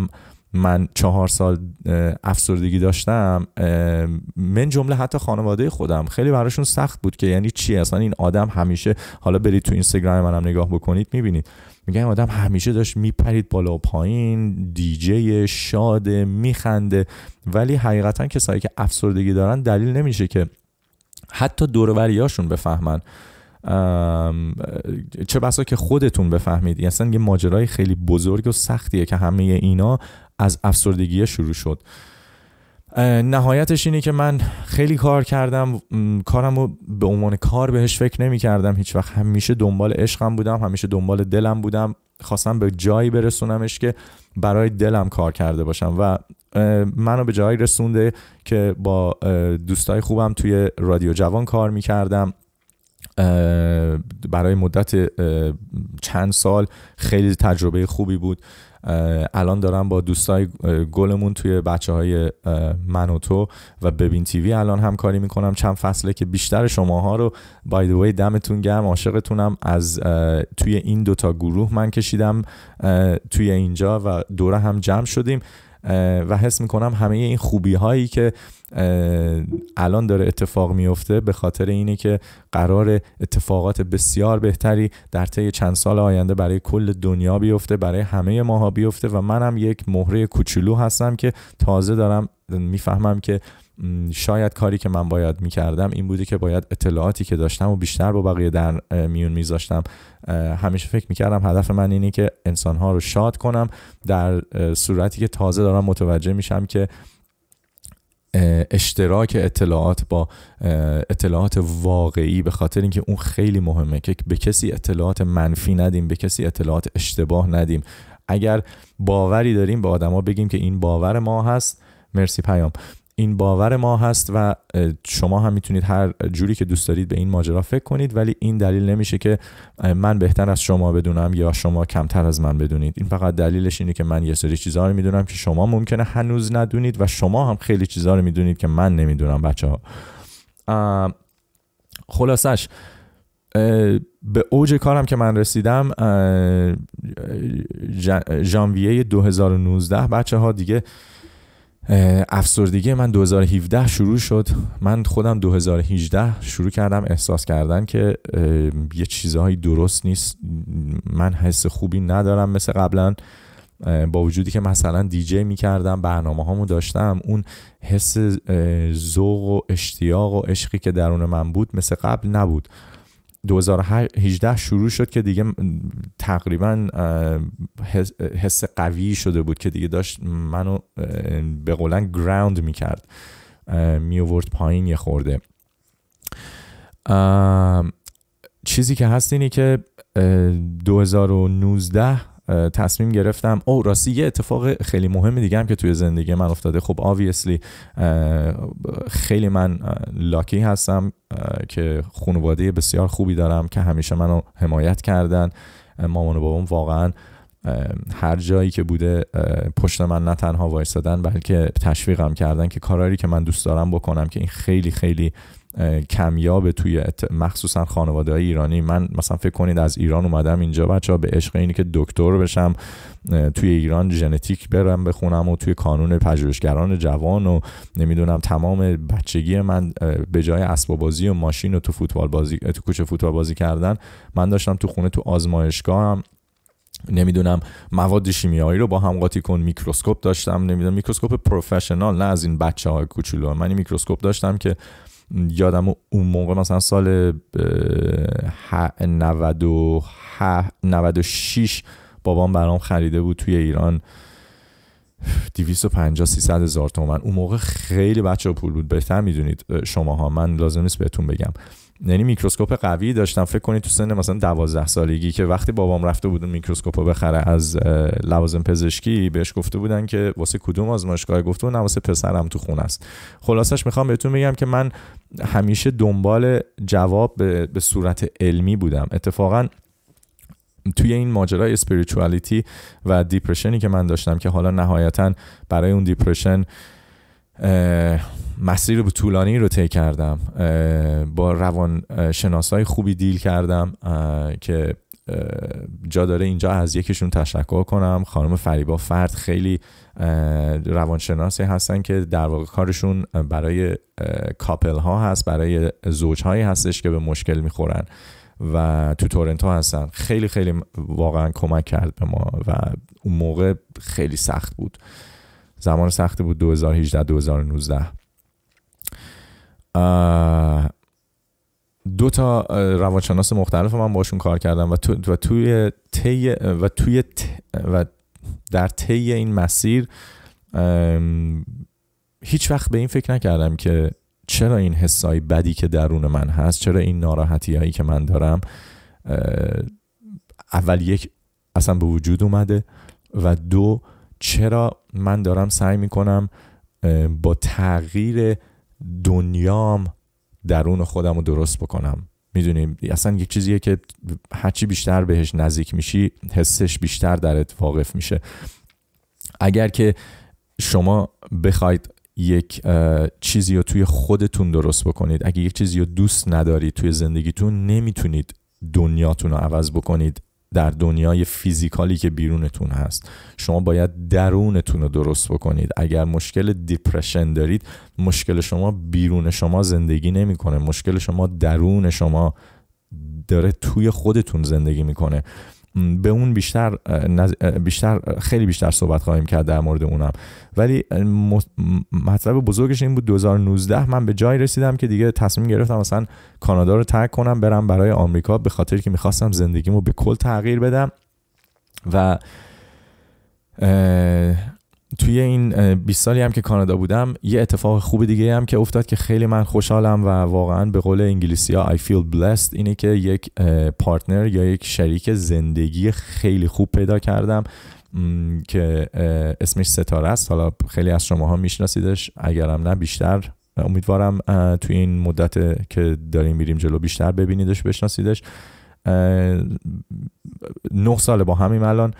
Speaker 1: من چهار سال افسردگی داشتم من جمله حتی خانواده خودم خیلی براشون سخت بود که یعنی چی؟ اصلا این آدم همیشه حالا برید تو اینستاگرام منم نگاه بکنید میبینید. میگن این آدم همیشه داشت میپرید بالا و پایین دیجی شاده میخنده. ولی حقیقتا کسایی که افسردگی دارن دلیل نمیشه که حتی دوروریاشون بفهمن. چه بسا که خودتون بفهمید. اصلا یه ماجرای خیلی بزرگ و سختیه که همه اینا از افسردگی شروع شد. نهایتش اینه که من خیلی کار کردم کارمو به عنوان کار بهش فکر نمی کردم هیچ وقت همیشه دنبال عشقم بودم همیشه دنبال دلم بودم. خواستم به جایی برسونمش که برای دلم کار کرده باشم و منو به جایی رسونده که با دوستای خوبم توی رادیو جوان کار می کردم برای مدت چند سال خیلی تجربه خوبی بود. الان دارم با دوستای گلمون توی بچه های من و تو و ببین تیوی الان همکاری میکنم چند فصله که بیشتر شماها رو بای وی دمتون گرم عاشقتونم از توی این دوتا گروه من کشیدم توی اینجا و دوره هم جمع شدیم و حس میکنم همه این خوبی هایی که الان داره اتفاق میفته به خاطر اینه که قرار اتفاقات بسیار بهتری در طی چند سال آینده برای کل دنیا بیفته برای همه ماها بیفته و منم یک مهره کوچولو هستم که تازه دارم میفهمم که شاید کاری که من باید میکردم این بوده که باید اطلاعاتی که داشتم و بیشتر با بقیه در میون میذاشتم. همیشه فکر میکردم هدف من اینه که انسانها رو شاد کنم در صورتی که تازه دارم متوجه میشم که اشتراک اطلاعات با اطلاعات واقعی به خاطر اینکه اون خیلی مهمه که به کسی اطلاعات منفی ندیم به کسی اطلاعات اشتباه ندیم. اگر باوری داریم به با آدما بگیم که این باور ما هست. مرسی پیام. این باور ما هست و شما هم میتونید هر جوری که دوست دارید به این ماجرا فکر کنید ولی این دلیل نمیشه که من بهتر از شما بدونم یا شما کمتر از من بدونید. این فقط دلیلش اینه که من یه سری چیزا رو میدونم که شما ممکنه هنوز ندونید و شما هم خیلی چیزا رو میدونید که من نمیدونم بچه ها خلاصش به اوج کارم که من رسیدم ژانویه 2019 بچه ها دیگه افسردگی من 2017 شروع شد. من خودم 2018 شروع کردم احساس کردن که یه چیزهایی درست نیست. من حس خوبی ندارم مثل قبلا. با وجودی که مثلا دیجی می کردم برنامه هامو داشتم اون حس ذوق و اشتیاق و عشقی که درون من بود مثل قبل نبود. 2018 شروع شد که دیگه تقریبا حس قوی شده بود که دیگه داشت منو به قولن گراوند میکرد. می اوورد پایین یه خورده. چیزی که هست اینه که 2019 تصمیم گرفتم. او راستی یه اتفاق خیلی مهم دیگه هم که توی زندگی من افتاده. خب آویسلی خیلی من لاکی هستم که خانواده بسیار خوبی دارم که همیشه منو حمایت کردن. مامان و بابام واقعا هر جایی که بوده پشت من نه تنها وایستادن بلکه تشویقم کردن که کاراری که من دوست دارم بکنم که این خیلی خیلی کمیاب توی ات... مخصوصا خانواده های ایرانی من مثلا فکر کنید از ایران اومدم اینجا بچه ها به عشق اینی که دکتر بشم توی ایران ژنتیک برم بخونم و توی کانون پژوهشگران جوان و نمیدونم تمام بچگی من به جای اسباب بازی و ماشین و تو فوتبال بازی تو کوچه فوتبال بازی کردن من داشتم تو خونه تو آزمایشگاه هم نمیدونم مواد شیمیایی رو با هم قاطی کن میکروسکوپ داشتم نمیدونم میکروسکوپ پروفشنال نه از این بچه های کوچولو من این میکروسکوپ داشتم که یادم اون موقع مثلا سال 96 بابام برام خریده بود توی ایران. 250 300 هزار تومن اون موقع خیلی بچه پول بود. بهتر میدونید شماها. من لازم نیست بهتون بگم. یعنی میکروسکوپ قوی داشتم فکر کنید تو سن مثلا 12 سالگی که وقتی بابام رفته بود میکروسکوپو بخره از لوازم پزشکی بهش گفته بودن که واسه کدوم آزمایشگاه؟ گفته بودن واسه پسرم تو خونه است. خلاصش میخوام بهتون بگم که من همیشه دنبال جواب به, به صورت علمی بودم. اتفاقا توی این ماجرای اسپریچوالیتی و دیپرشنی که من داشتم که حالا نهایتا برای اون دیپرشن مسیر رو طولانی رو طی کردم. با روان شناسای خوبی دیل کردم که جا داره اینجا از یکیشون تشکر کنم. خانم فریبا فرد خیلی روانشناسی هستن که در واقع کارشون برای کاپل ها هست برای زوج هایی هستش که به مشکل میخورن و تو تورنتو هستن. خیلی خیلی واقعا کمک کرد به ما و اون موقع خیلی سخت بود. زمان سخت بود. 2018 2019 دو تا روانشناس مختلف من باشون کار کردم و, تو و توی تی و توی ت و در طی این مسیر هیچ وقت به این فکر نکردم که چرا این حسای بدی که درون من هست چرا این ناراحتی هایی که من دارم اول یک اصلا به وجود اومده و دو چرا من دارم سعی میکنم با تغییر دنیام درون خودم رو درست بکنم. میدونیم اصلا یک چیزیه که هرچی بیشتر بهش نزدیک میشی حسش بیشتر درت واقف میشه. اگر که شما بخواید یک چیزی رو توی خودتون درست بکنید اگه یک چیزی رو دوست ندارید توی زندگیتون نمیتونید دنیاتون رو عوض بکنید. در دنیای فیزیکالی که بیرونتون هست. شما باید درونتون رو درست بکنید. اگر مشکل دیپرشن دارید مشکل شما بیرون شما زندگی نمیکنه. مشکل شما درون شما داره توی خودتون زندگی میکنه. به اون بیشتر بیشتر خیلی بیشتر صحبت خواهیم کرد در مورد اونم ولی مطلب بزرگش این بود 2019 من به جای رسیدم که دیگه تصمیم گرفتم مثلا کانادا رو ترک کنم برم برای آمریکا به خاطر که میخواستم زندگیمو به کل تغییر بدم. و توی این 20 سالی هم که کانادا بودم یه اتفاق خوب دیگه هم که افتاد که خیلی من خوشحالم و واقعا به قول انگلیسی ها I feel blessed اینه که یک پارتنر یا یک شریک زندگی خیلی خوب پیدا کردم که اسمش ستاره است. حالا خیلی از شماها میشناسیدش اگرم نه بیشتر امیدوارم توی این مدت که داریم میریم جلو بیشتر ببینیدش بشناسیدش. نه سال با همیم الان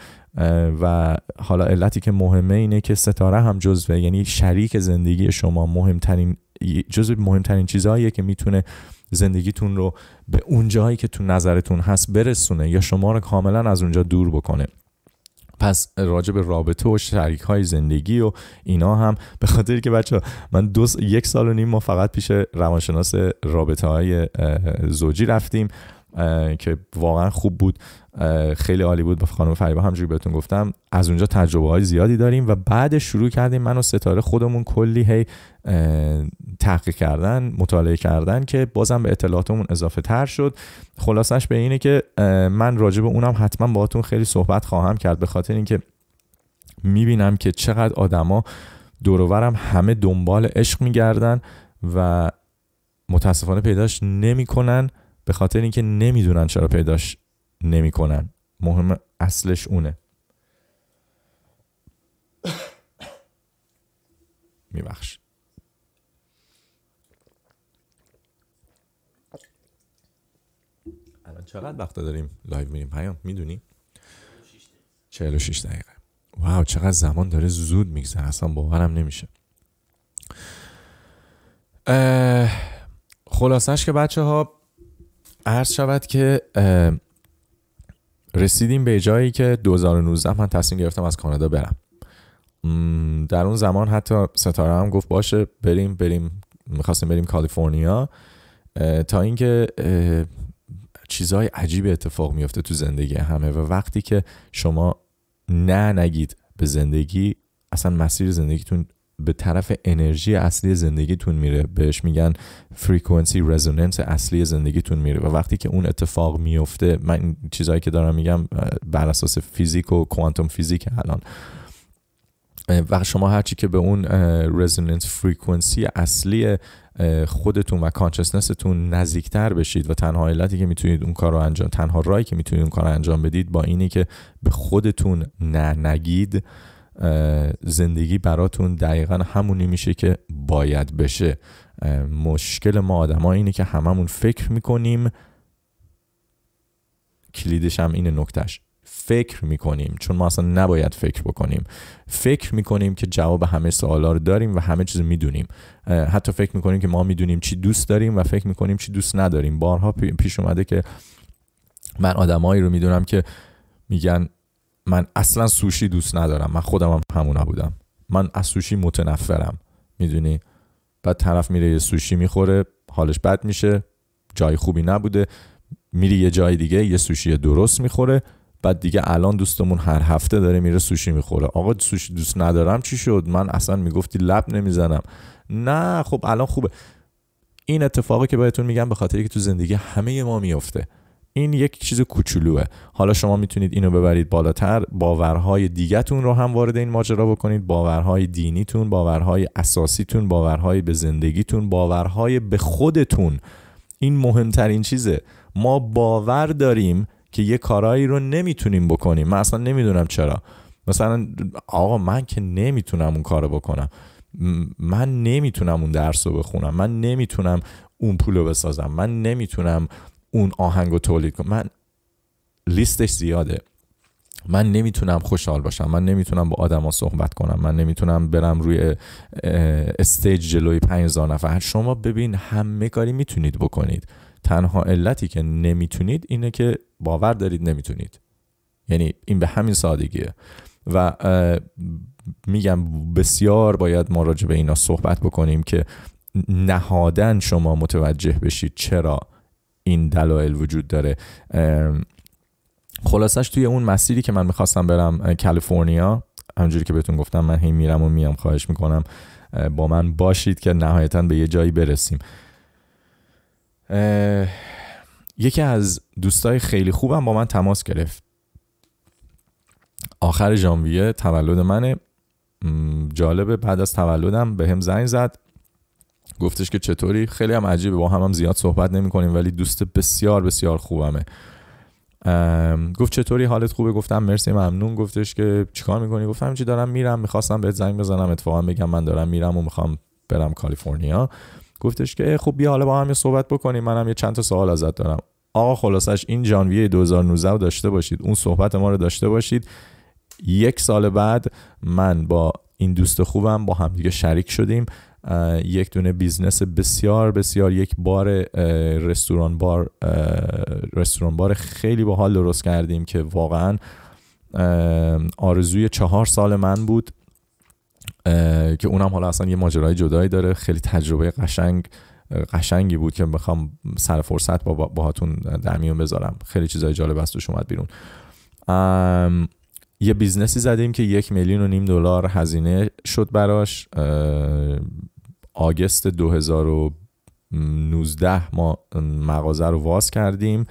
Speaker 1: و حالا علتی که مهمه اینه که ستاره هم جزوه یعنی شریک زندگی شما مهمترین جزو مهمترین چیزهاییه که میتونه زندگیتون رو به اون جایی که تو نظرتون هست برسونه یا شما رو کاملا از اونجا دور بکنه پس راجع به رابطه و شریک های زندگی و اینا هم به خاطر که بچه من دو س... یک سال و نیم ما فقط پیش روانشناس رابطه های زوجی رفتیم که واقعا خوب بود خیلی عالی بود با خانم فریبا همجوری بهتون گفتم از اونجا تجربه های زیادی داریم و بعد شروع کردیم من و ستاره خودمون کلی هی تحقیق کردن مطالعه کردن که بازم به اطلاعاتمون اضافه تر شد خلاصش به اینه که من راجع به اونم حتما باهاتون خیلی صحبت خواهم کرد به خاطر اینکه میبینم که چقدر آدما دور و برم همه دنبال عشق میگردن و متاسفانه پیداش نمیکنن به خاطر اینکه نمیدونن چرا پیداش نمیکنن. مهم اصلش اونه. میبخش. الان چقدر وقت داریم لایو میریم پیام؟ میدونی؟ 46 دقیقه. واو چقدر زمان داره زود میگذره. اصلا باورم نمیشه. خلاصش که بچه ها عرض شود که رسیدیم به جایی که 2019 من تصمیم گرفتم از کانادا برم. در اون زمان حتی ستاره هم گفت باشه بریم بریم میخواستیم بریم کالیفرنیا. تا اینکه چیزهای عجیب اتفاق میفته تو زندگی همه و وقتی که شما نه نگید به زندگی اصلا مسیر زندگیتون به طرف انرژی اصلی زندگیتون میره. بهش میگن فریکونسی رزوننس اصلی زندگیتون میره. و وقتی که اون اتفاق میفته من چیزایی که دارم میگم بر اساس فیزیک و کوانتوم فیزیک الان. و شما هرچی که به اون رزوننس فریکونسی اصلی خودتون و کانشسنستون نزدیکتر بشید و تنها علتی که میتونید اون کار رو انجام تنها رایی که میتونید اون کار رو انجام بدید با اینی که به خودتون نه نگید زندگی براتون دقیقا همونی میشه که باید بشه. مشکل ما آدم ها اینه که هممون فکر میکنیم. کلیدش هم اینه نکتش فکر میکنیم چون ما اصلا نباید فکر بکنیم. فکر میکنیم که جواب همه سوالا رو داریم و همه چیز میدونیم. حتی فکر میکنیم که ما میدونیم چی دوست داریم و فکر میکنیم چی دوست نداریم. بارها پیش اومده که من آدمایی رو میدونم که میگن من اصلا سوشی دوست ندارم. من خودم هم همونا بودم من از سوشی متنفرم. میدونی؟ بعد طرف میره یه سوشی میخوره حالش بد میشه جای خوبی نبوده. میری یه جای دیگه یه سوشی درست میخوره. بعد دیگه الان دوستمون هر هفته داره میره سوشی میخوره. آقا سوشی دوست ندارم؟ چی شد؟ من اصلا میگفتی لب نمیزنم. نه خب الان خوبه. این اتفاقی که بهتون میگم به خاطری که تو زندگی همه ما میفته این یک چیز کوچولوه حالا شما میتونید اینو ببرید بالاتر باورهای دیگهتون رو هم وارد این ماجرا بکنید باورهای دینیتون باورهای اساسیتون باورهای به زندگیتون باورهای به خودتون این مهمترین چیزه ما باور داریم که یه کارایی رو نمیتونیم بکنیم من اصلا نمیدونم چرا مثلا آقا من که نمیتونم اون کارو بکنم من نمیتونم اون درس رو بخونم من نمیتونم اون پول رو بسازم من نمیتونم اون آهنگو تولید کنم من لیستش زیاده. من نمیتونم خوشحال باشم. من نمیتونم با آدما صحبت کنم. من نمیتونم برم روی استیج جلوی 5000 نفر. شما ببین همه کاری میتونید بکنید. تنها علتی که نمیتونید اینه که باور دارید نمیتونید. یعنی این به همین سادگیه. و میگم بسیار باید ما راجع به اینا صحبت بکنیم که نهادن شما متوجه بشید چرا این دلایل وجود داره. خلاصش توی اون مسیری که من میخواستم برم کالیفرنیا همونجوری که بهتون گفتم من هی میرم و میام خواهش میکنم. با من باشید که نهایتا به یه جایی برسیم. یکی از دوستای خیلی خوبم با من تماس گرفت. آخر ژانویه تولد منه. جالبه بعد از تولدم به هم زنگ زد. گفتش که چطوری؟ خیلی هم عجیبه. با هم هم زیاد صحبت نمی کنیم ولی دوست بسیار بسیار خوبمه. گفت چطوری؟ حالت خوبه؟ گفتم مرسی ممنون. گفتش که چیکار میکنی؟ گفتم چی دارم میرم میخواستم بهت زنگ بزنم اتفاقا بگم من دارم میرم و میخوام برم کالیفرنیا. گفتش که خب بیا حالا با هم یه صحبت بکنیم. منم یه چند تا سوال ازت دارم. آقا خلاصش این ژانویه 2019 رو داشته باشید. اون صحبت ما رو داشته باشید. یک سال بعد من با این دوست خوبم با هم دیگه شریک شدیم. یک دونه بیزنس بسیار بسیار یک بار رستوران بار رستوران بار خیلی باحال درست کردیم که واقعا آرزوی چهار سال من بود که اونم حالا اصلا یه ماجرای جدایی داره خیلی تجربه قشنگ قشنگی بود که بخوام سر فرصت با باهاتون در میون بذارم خیلی چیزای جالب است توش اومد بیرون یه بیزنسی زدیم که یک میلیون و نیم دلار هزینه شد براش آگست 2019 ما مغازه رو واز کردیم.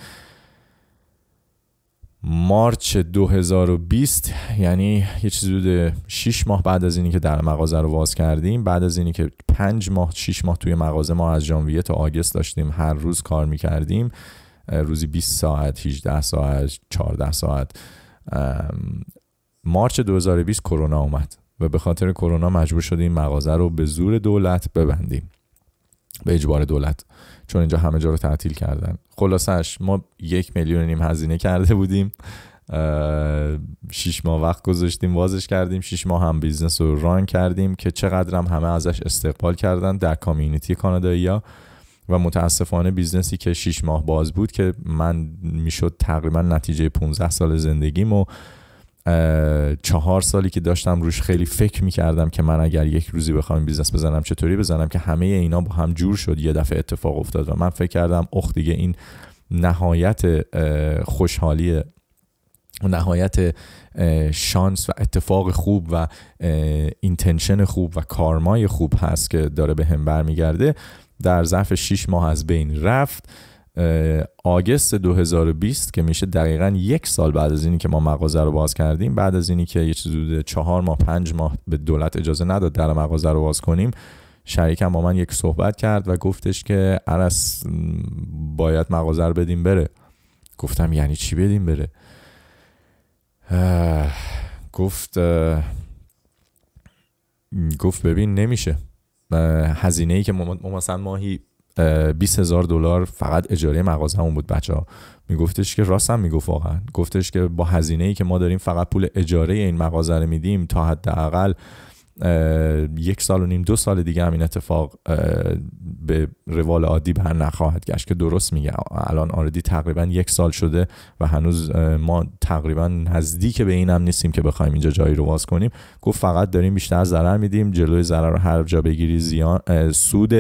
Speaker 1: مارچ 2020 یعنی یه چیز حدود 6 ماه بعد از اینی که در مغازه رو واز کردیم. بعد از اینی که 5 ماه 6 ماه توی مغازه ما از ژانویه تا آگست داشتیم هر روز کار میکردیم. روزی 20 ساعت 18 ساعت 14 ساعت. مارچ 2020 کرونا اومد. و به خاطر کرونا مجبور شدیم مغازه رو به زور دولت ببندیم. به اجبار دولت. چون اینجا همه جا رو تعطیل کردن. خلاصش ما یک میلیون نیم هزینه کرده بودیم. شش ماه وقت گذاشتیم وازش کردیم. شش ماه هم بیزنس رو ران کردیم که چقدرم همه ازش استقبال کردن در کامیونیتی کانادایی ها و متاسفانه بیزنسی که شش ماه باز بود که من میشد تقریبا نتیجه 15 سال زندگیم و چهار سالی که داشتم روش خیلی فکر میکردم که من اگر یک روزی بخوام بیزنس بزنم چطوری بزنم که همه اینا با هم جور شد یه دفعه اتفاق افتاد و من فکر کردم اخ دیگه این نهایت خوشحالی و نهایت شانس و اتفاق خوب و اینتنشن خوب و کارمای خوب هست که داره به هم برمیگرده. در ظرف 6 ماه از بین رفت. آگست 2020 که میشه دقیقا یک سال بعد از اینی که ما مغازه رو باز کردیم بعد از اینی که یه چیز حدود چهار ماه پنج ماه به دولت اجازه نداد در مغازه رو باز کنیم. شریکم با من یک صحبت کرد و گفتش که عرس باید مغازه رو بدیم بره. گفتم یعنی چی بدیم بره؟ گفت گفت ببین نمیشه. هزینه ای که ما مثلا ماهی 20 هزار دلار فقط اجاره مغازمون بود بچه ها میگفتش که راست هم میگفت واقعا. گفتش که با هزینه ای که ما داریم فقط پول اجاره این مغازه رو میدیم تا حداقل یک سال و نیم دو سال دیگه هم این اتفاق به روال عادی بر نخواهد گشت که درست میگه. الان آردی تقریبا یک سال شده و هنوز ما تقریبا نزدیک به این هم نیستیم که بخوایم اینجا جایی رو باز کنیم. گفت فقط داریم بیشتر ضرر میدیم جلوی ضرر رو هر جا بگیری زیان سود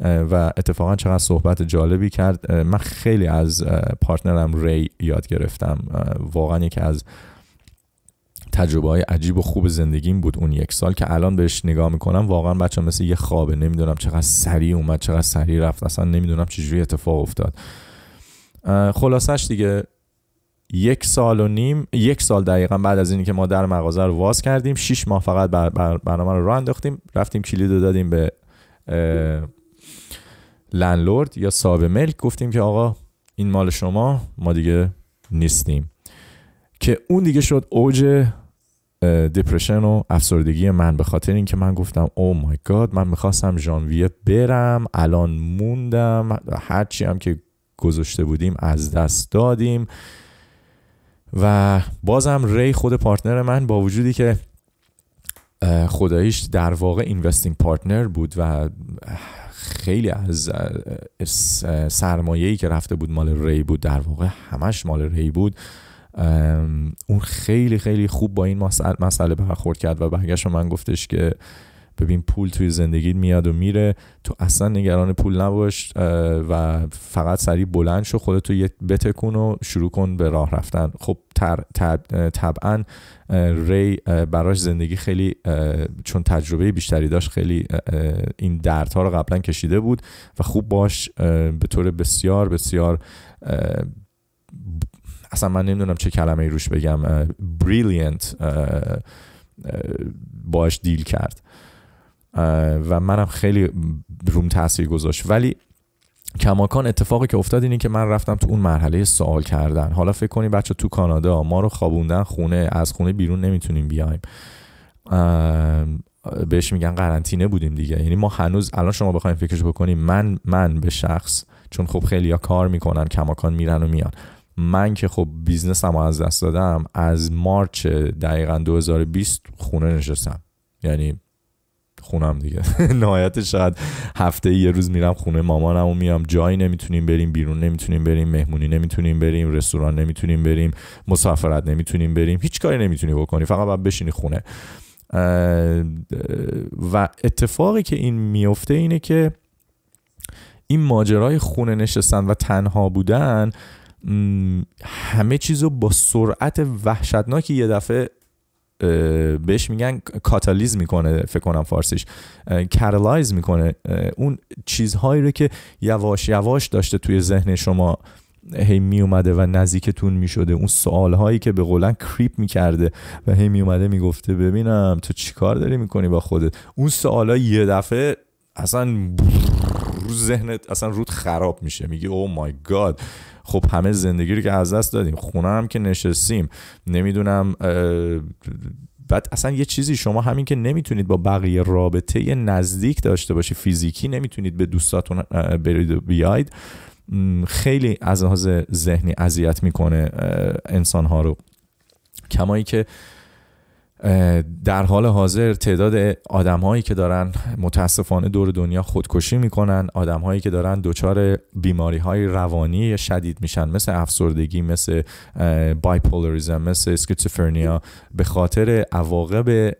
Speaker 1: و اتفاقا چقدر صحبت جالبی کرد من خیلی از پارتنرم ری یاد گرفتم واقعا یکی از تجربه های عجیب و خوب زندگیم بود اون یک سال که الان بهش نگاه میکنم واقعا بچه مثل یه خوابه نمیدونم چقدر سریع اومد چقدر سریع رفت اصلا نمیدونم چجوری اتفاق افتاد خلاصش دیگه یک سال و نیم یک سال دقیقا بعد از اینی که ما در مغازه رو واز کردیم 6 ماه فقط بر بر برنامه رو راه انداختیم رفتیم کلید رو دادیم به لندلورد یا صاحب ملک گفتیم که آقا این مال شما ما دیگه نیستیم که اون دیگه شد اوج دپرشن و افسردگی من به خاطر اینکه من گفتم او مای گاد من میخواستم ژانویه برم الان موندم هر چی هم که گذاشته بودیم از دست دادیم و بازم ری خود پارتنر من با وجودی که خداییش در واقع اینوستینگ پارتنر بود و خیلی از سرمایه‌ای که رفته بود مال ری بود در واقع همش مال ری بود. اون خیلی خیلی خوب با این مسئله برخورد کرد و برگشت من گفتش که ببین پول توی زندگیت میاد و میره. تو اصلا نگران پول نباش و فقط سریع بلند شو خودتو یه بتکون و شروع کن به راه رفتن. خب طبعا ری براش زندگی خیلی چون تجربه بیشتری داشت خیلی این دردها رو قبلا کشیده بود و خوب باش به طور بسیار بسیار اصلا من نمیدونم چه کلمه ای روش بگم بریلینت باش دیل کرد. و منم خیلی روم تاثیر گذاشت ولی کماکان اتفاقی که افتاد اینه که من رفتم تو اون مرحله سوال کردن حالا فکر کنی بچه تو کانادا ما رو خوابوندن خونه از خونه بیرون نمیتونیم بیایم بهش میگن قرنطینه بودیم دیگه یعنی ما هنوز الان شما بخوایم فکرش بکنیم من من به شخص چون خب خیلی ها کار میکنن کماکان میرن و میان من که خب بیزنسم از دست دادم از مارچ دقیقا 2020 خونه نشستم یعنی خونم دیگه. نهایت شاید هفته یه روز میرم خونه مامانم و میام جایی. نمیتونیم بریم بیرون نمیتونیم بریم مهمونی نمیتونیم بریم رستوران نمیتونیم بریم مسافرت نمیتونیم بریم. هیچ کاری نمیتونی بکنی. فقط باید بشینی خونه. و اتفاقی که این میفته اینه که این ماجرای خونه نشستن و تنها بودن همه چیزو با سرعت وحشتناکی یه دفعه بهش میگن کاتالیز میکنه فکر کنم فارسیش کاتالایز میکنه اون چیزهایی رو که یواش یواش داشته توی ذهن شما هی می اومده و نزدیکتون می شده اون سوال هایی که به قولن کریپ می کرده و هی می اومده می گفته ببینم تو چیکار داری میکنی با خودت اون سوال ها یه دفعه اصلا رو ذهنت اصلا رود خراب میشه میگی او مای گاد خب همه زندگی رو که از دست دادیم خونه هم که نشستیم نمیدونم بعد اصلا یه چیزی شما همین که نمیتونید با بقیه رابطه نزدیک داشته باشی فیزیکی نمیتونید به دوستاتون برید و بیاید خیلی از لحاظ ذهنی اذیت میکنه انسان ها رو. کمایی که در حال حاضر تعداد آدم هایی که دارن متاسفانه دور دنیا خودکشی میکنن آدم هایی که دارن دچار بیماری های روانی شدید میشن مثل افسردگی مثل بایپولاریزم مثل اسکیزوفرنیا به خاطر عواقب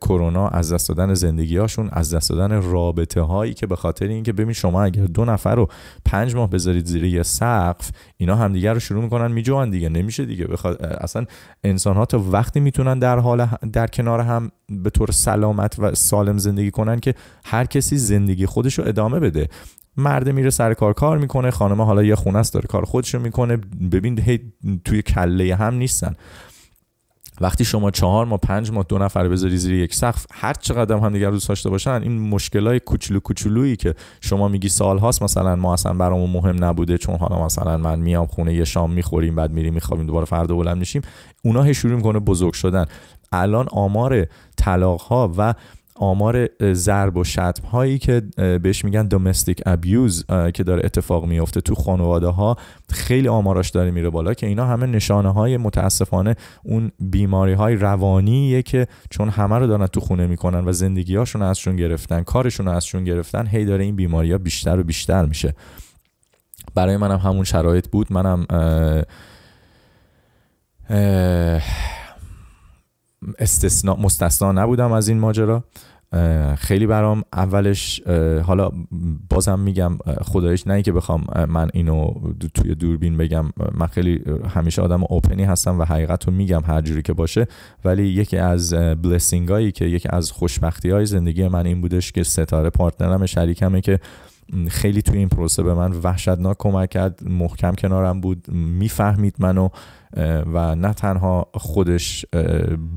Speaker 1: کرونا از دست دادن زندگی هاشون از دست دادن رابطه هایی که به خاطر اینکه ببین شما اگر دو نفر رو پنج ماه بذارید زیر یه سقف اینا همدیگر رو شروع میکنن میجوان دیگه نمیشه دیگه. بخوا... اصلا انسان ها تا وقتی میتونن در حال در کنار هم به طور سلامت و سالم زندگی کنن که هر کسی زندگی خودش رو ادامه بده. مرد میره سر کار کار میکنه خانم حالا یه خونه است داره کار خودش رو میکنه. ببین هی توی کله هم نیستن. وقتی شما چهار ما پنج ما دو نفر بذاری زیر یک سقف هر چقدر هم دیگر دوست داشته باشن این مشکلای کوچولو کوچولویی که شما میگی سال هاست مثلا ما اصلا برامون مهم نبوده چون حالا مثلا من میام خونه یه شام میخوریم بعد میریم میخوابیم دوباره فردا بلند میشیم. اونا هی شروع میکنه بزرگ شدن. الان آمار طلاق ها و آمار ضرب و شتم هایی که بهش میگن دومستیک ابیوز که داره اتفاق میفته تو خانواده ها خیلی آماراش داره میره بالا که اینا همه نشانه های متاسفانه اون بیماری های روانیه که چون همه رو دارن تو خونه میکنن و زندگی هاشون ازشون گرفتن کارشون ازشون گرفتن هی داره این بیماری ها بیشتر و بیشتر میشه. برای منم همون شرایط بود. منم استثناء مستثنا نبودم از این ماجرا خیلی برام اولش حالا بازم میگم خدایش نه که بخوام من اینو دو توی دوربین بگم من خیلی همیشه آدم اوپنی هستم و حقیقت رو میگم هر جوری که باشه ولی یکی از بلسینگ هایی که یکی از خوشبختی های زندگی من این بودش که ستاره پارتنرم شریکمه که خیلی توی این پروسه به من وحشتناک کمک کرد محکم کنارم بود میفهمید منو و نه تنها خودش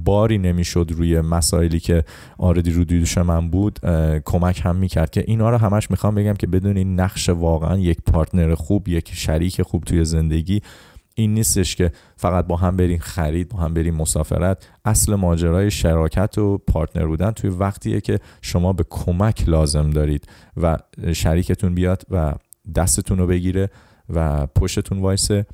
Speaker 1: باری نمیشد روی مسائلی که آردی رو دیدوش من بود کمک هم میکرد که اینا رو همش میخوام بگم که بدونین نقش واقعا یک پارتنر خوب یک شریک خوب توی زندگی این نیستش که فقط با هم بریم خرید با هم بریم مسافرت اصل ماجرای شراکت و پارتنر بودن توی وقتیه که شما به کمک لازم دارید و شریکتون بیاد و دستتون رو بگیره و پشتتون وایسه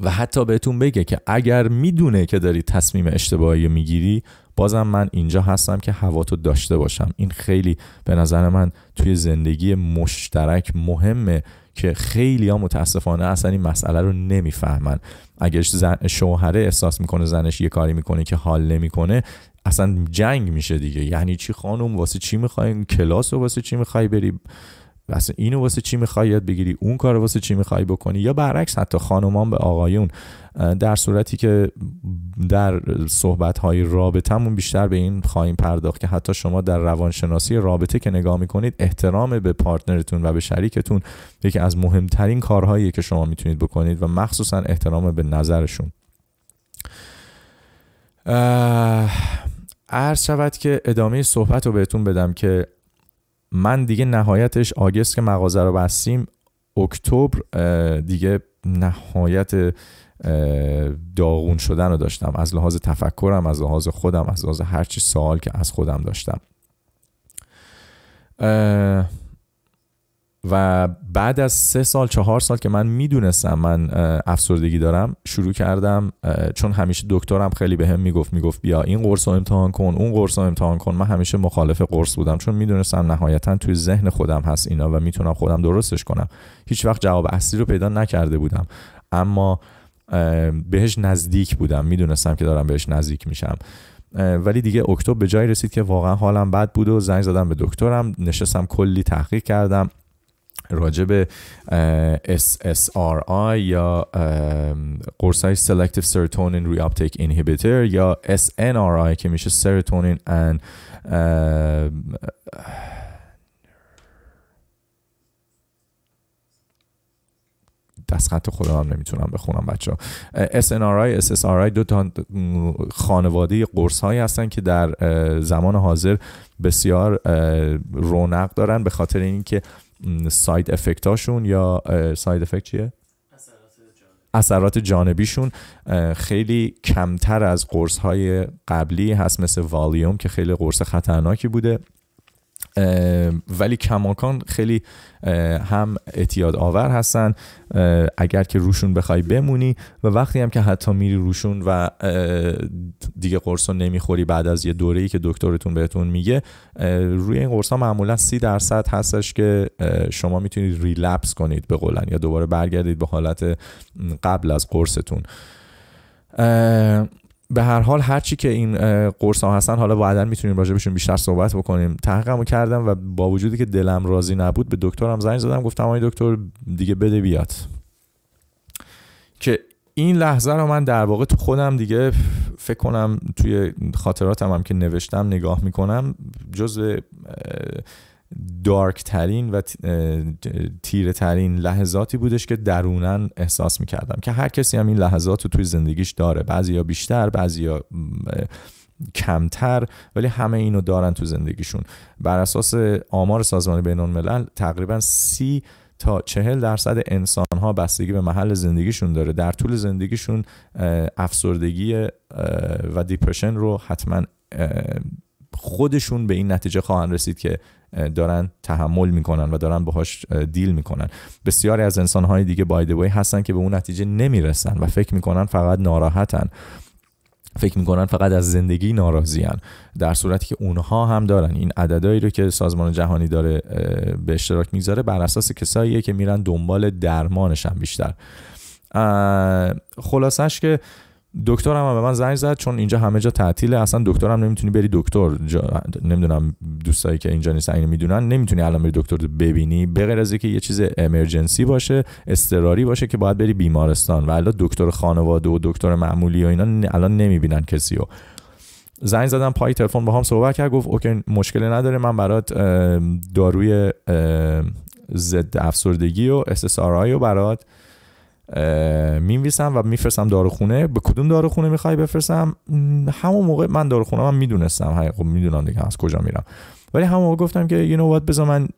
Speaker 1: و حتی بهتون بگه که اگر میدونه که داری تصمیم اشتباهی میگیری بازم من اینجا هستم که هواتو داشته باشم. این خیلی به نظر من توی زندگی مشترک مهمه که خیلی ها متاسفانه اصلا این مسئله رو نمیفهمن. اگر شوهره احساس میکنه زنش یه کاری میکنه که حال نمیکنه اصلا جنگ میشه دیگه. یعنی چی خانم؟ واسه چی میخوای کلاس رو واسه چی میخوای بری؟ و اصلا اینو واسه چی میخوای؟ یاد بگیری اون کار واسه چی میخوای بکنی؟ یا برعکس حتی خانمان به آقایون. در صورتی که در صحبت های رابطمون بیشتر به این خواهیم پرداخت که حتی شما در روانشناسی رابطه که نگاه میکنید احترام به پارتنرتون و به شریکتون یکی از مهمترین کارهایی که شما میتونید بکنید و مخصوصا احترام به نظرشون. عرض شود که ادامه صحبت رو بهتون بدم که من دیگه نهایتش آگست که مغازه رو بستیم اکتبر دیگه نهایت داغون شدن رو داشتم. از لحاظ تفکرم از لحاظ خودم از لحاظ هرچی سوال که از خودم داشتم. و بعد از سه سال چهار سال که من میدونستم من افسردگی دارم شروع کردم چون همیشه دکترم خیلی به هم میگفت میگفت بیا این قرص رو امتحان کن اون قرص رو امتحان کن. من همیشه مخالف قرص بودم چون میدونستم نهایتا توی ذهن خودم هست اینا و میتونم خودم درستش کنم. هیچ وقت جواب اصلی رو پیدا نکرده بودم. اما بهش نزدیک بودم. میدونستم که دارم بهش نزدیک میشم. ولی دیگه اکتبر به جای رسید که واقعا حالم بد بود و زنگ زدم به دکترم. نشستم کلی تحقیق کردم. راجب SSRI یا قرص های Selective Serotonin Reuptake Inhibitor یا SNRI که میشه Serotonin and دست خط خدا هم نمیتونم بخونم بچه ها SNRI, SSRI دو تا خانواده قرص هایی هستن که در زمان حاضر بسیار رونق دارن به خاطر اینکه ساید افکت هاشون یا ساید افکت چیه؟ اثرات جانبیشون خیلی کمتر از قرص های قبلی هست مثل والیوم که خیلی قرص خطرناکی بوده ولی کماکان خیلی هم اعتیاد آور هستن اگر که روشون بخوای بمونی و وقتی هم که حتی میری روشون و دیگه قرص رو نمیخوری بعد از یه دوره ای که دکترتون بهتون میگه روی این قرص ها معمولا سی درصد هستش که شما میتونید ریلپس کنید به قولن یا دوباره برگردید به حالت قبل از قرصتون به هر حال هر چی که این قرص ها هستن حالا بعدا میتونیم راجع بهشون بیشتر صحبت بکنیم. تحقیقمو کردم و با وجودی که دلم راضی نبود به دکترم زنگ زدم گفتم آقای دکتر دیگه بده بیاد. که این لحظه رو من در واقع تو خودم دیگه فکر کنم توی خاطراتم هم که نوشتم نگاه میکنم جز دارک ترین و تیره ترین لحظاتی بودش که درونن احساس میکردم که هر کسی هم این لحظات رو توی زندگیش داره بعضیا بیشتر بعضیا کمتر ولی همه اینو دارن تو زندگیشون بر اساس آمار سازمان بین الملل تقریبا سی تا چهل درصد انسان ها بستگی به محل زندگیشون داره در طول زندگیشون افسردگی و دیپرشن رو حتما خودشون به این نتیجه خواهند رسید که دارن تحمل میکنن و دارن باهاش دیل میکنن بسیاری از انسان های دیگه بای دی وی هستن که به اون نتیجه نمیرسن و فکر میکنن فقط ناراحتن فکر میکنن فقط از زندگی ناراضیان در صورتی که اونها هم دارن این عددهایی رو که سازمان جهانی داره به اشتراک میذاره بر اساس کساییه که میرن دنبال درمانشن بیشتر خلاصش که دکترم هم به من زنگ زد چون اینجا همه جا تعطیله اصلا دکترم نمیتونی بری دکتر جا... نمیدونم دوستایی که اینجا نیستن اینو میدونن نمیتونی الان بری دکتر ببینی به غیر از اینکه یه چیز امرجنسی باشه اضطراری باشه که باید بری بیمارستان و الان دکتر خانواده و دکتر معمولی و اینا الان نمیبینن کسی رو زنگ زدم پای تلفن با هم صحبت کرد گفت اوکی مشکلی نداره من برات داروی ضد افسردگی و SSRI رو برات میمیسم و میفرستم داروخونه به کدوم داروخونه میخوای بفرستم همون موقع من داروخونه من میدونستم خب میدونم دیگه از کجا میرم ولی همون موقع گفتم که یو نو بذار من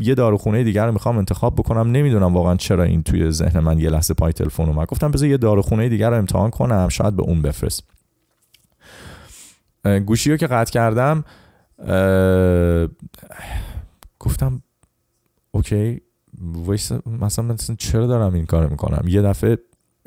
Speaker 1: یه داروخونه دیگر رو میخوام انتخاب بکنم نمیدونم واقعا چرا این توی ذهن من یه لحظه پای تلفن اومد گفتم بذار یه داروخونه دیگر رو امتحان کنم شاید به اون بفرست گوشی رو که قطع کردم گفتم اوکی وایس مثلا من چرا دارم این کارو میکنم یه دفعه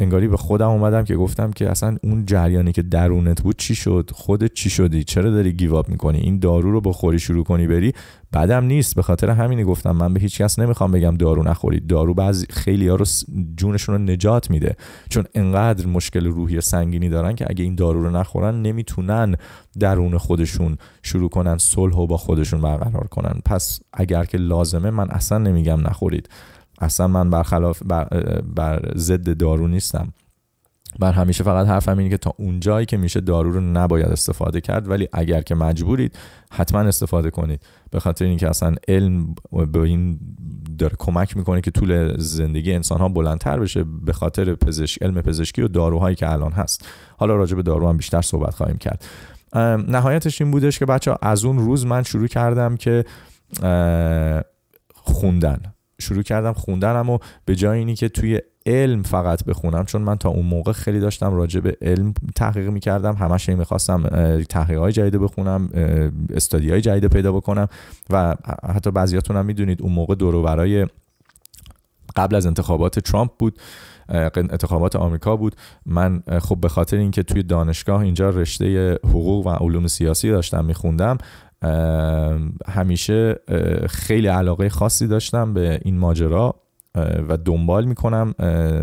Speaker 1: انگاری به خودم اومدم که گفتم که اصلا اون جریانی که درونت بود چی شد؟ خودت چی شدی؟ چرا داری گیو اپ میکنی؟ این دارو رو بخوری شروع کنی بری؟ بعدم نیست. به خاطر همین گفتم. من به هیچ کس نمیخوام بگم دارو نخورید دارو بعضی خیلی ها رو جونشون رو نجات میده. چون انقدر مشکل روحی سنگینی دارن که اگه این دارو رو نخورن نمیتونن درون خودشون شروع کنن صلح با خودشون برقرار کنن. پس اگر که لازمه من اصلا نمیگم نخورید. اصلا من برخلاف بر, بر ضد دارو نیستم من همیشه فقط حرفم اینه که تا اونجایی که میشه دارو رو نباید استفاده کرد ولی اگر که مجبورید حتما استفاده کنید به خاطر اینکه اصلا علم به این داره کمک میکنه که طول زندگی انسان ها بلندتر بشه به خاطر پزشک علم پزشکی و داروهایی که الان هست حالا راجع به دارو هم بیشتر صحبت خواهیم کرد نهایتش این بودش که بچه از اون روز من شروع کردم که خوندن شروع کردم خوندنم و به جای اینی که توی علم فقط بخونم چون من تا اون موقع خیلی داشتم راجع به علم تحقیق میکردم همش این میخواستم تحقیق های جدید بخونم استادی های جدید پیدا بکنم و حتی بعضیاتون هم میدونید اون موقع دورو برای قبل از انتخابات ترامپ بود انتخابات آمریکا بود. من خب به خاطر اینکه توی دانشگاه اینجا رشته حقوق و علوم سیاسی داشتم میخوندم همیشه خیلی علاقه خاصی داشتم به این ماجرا و دنبال میکنم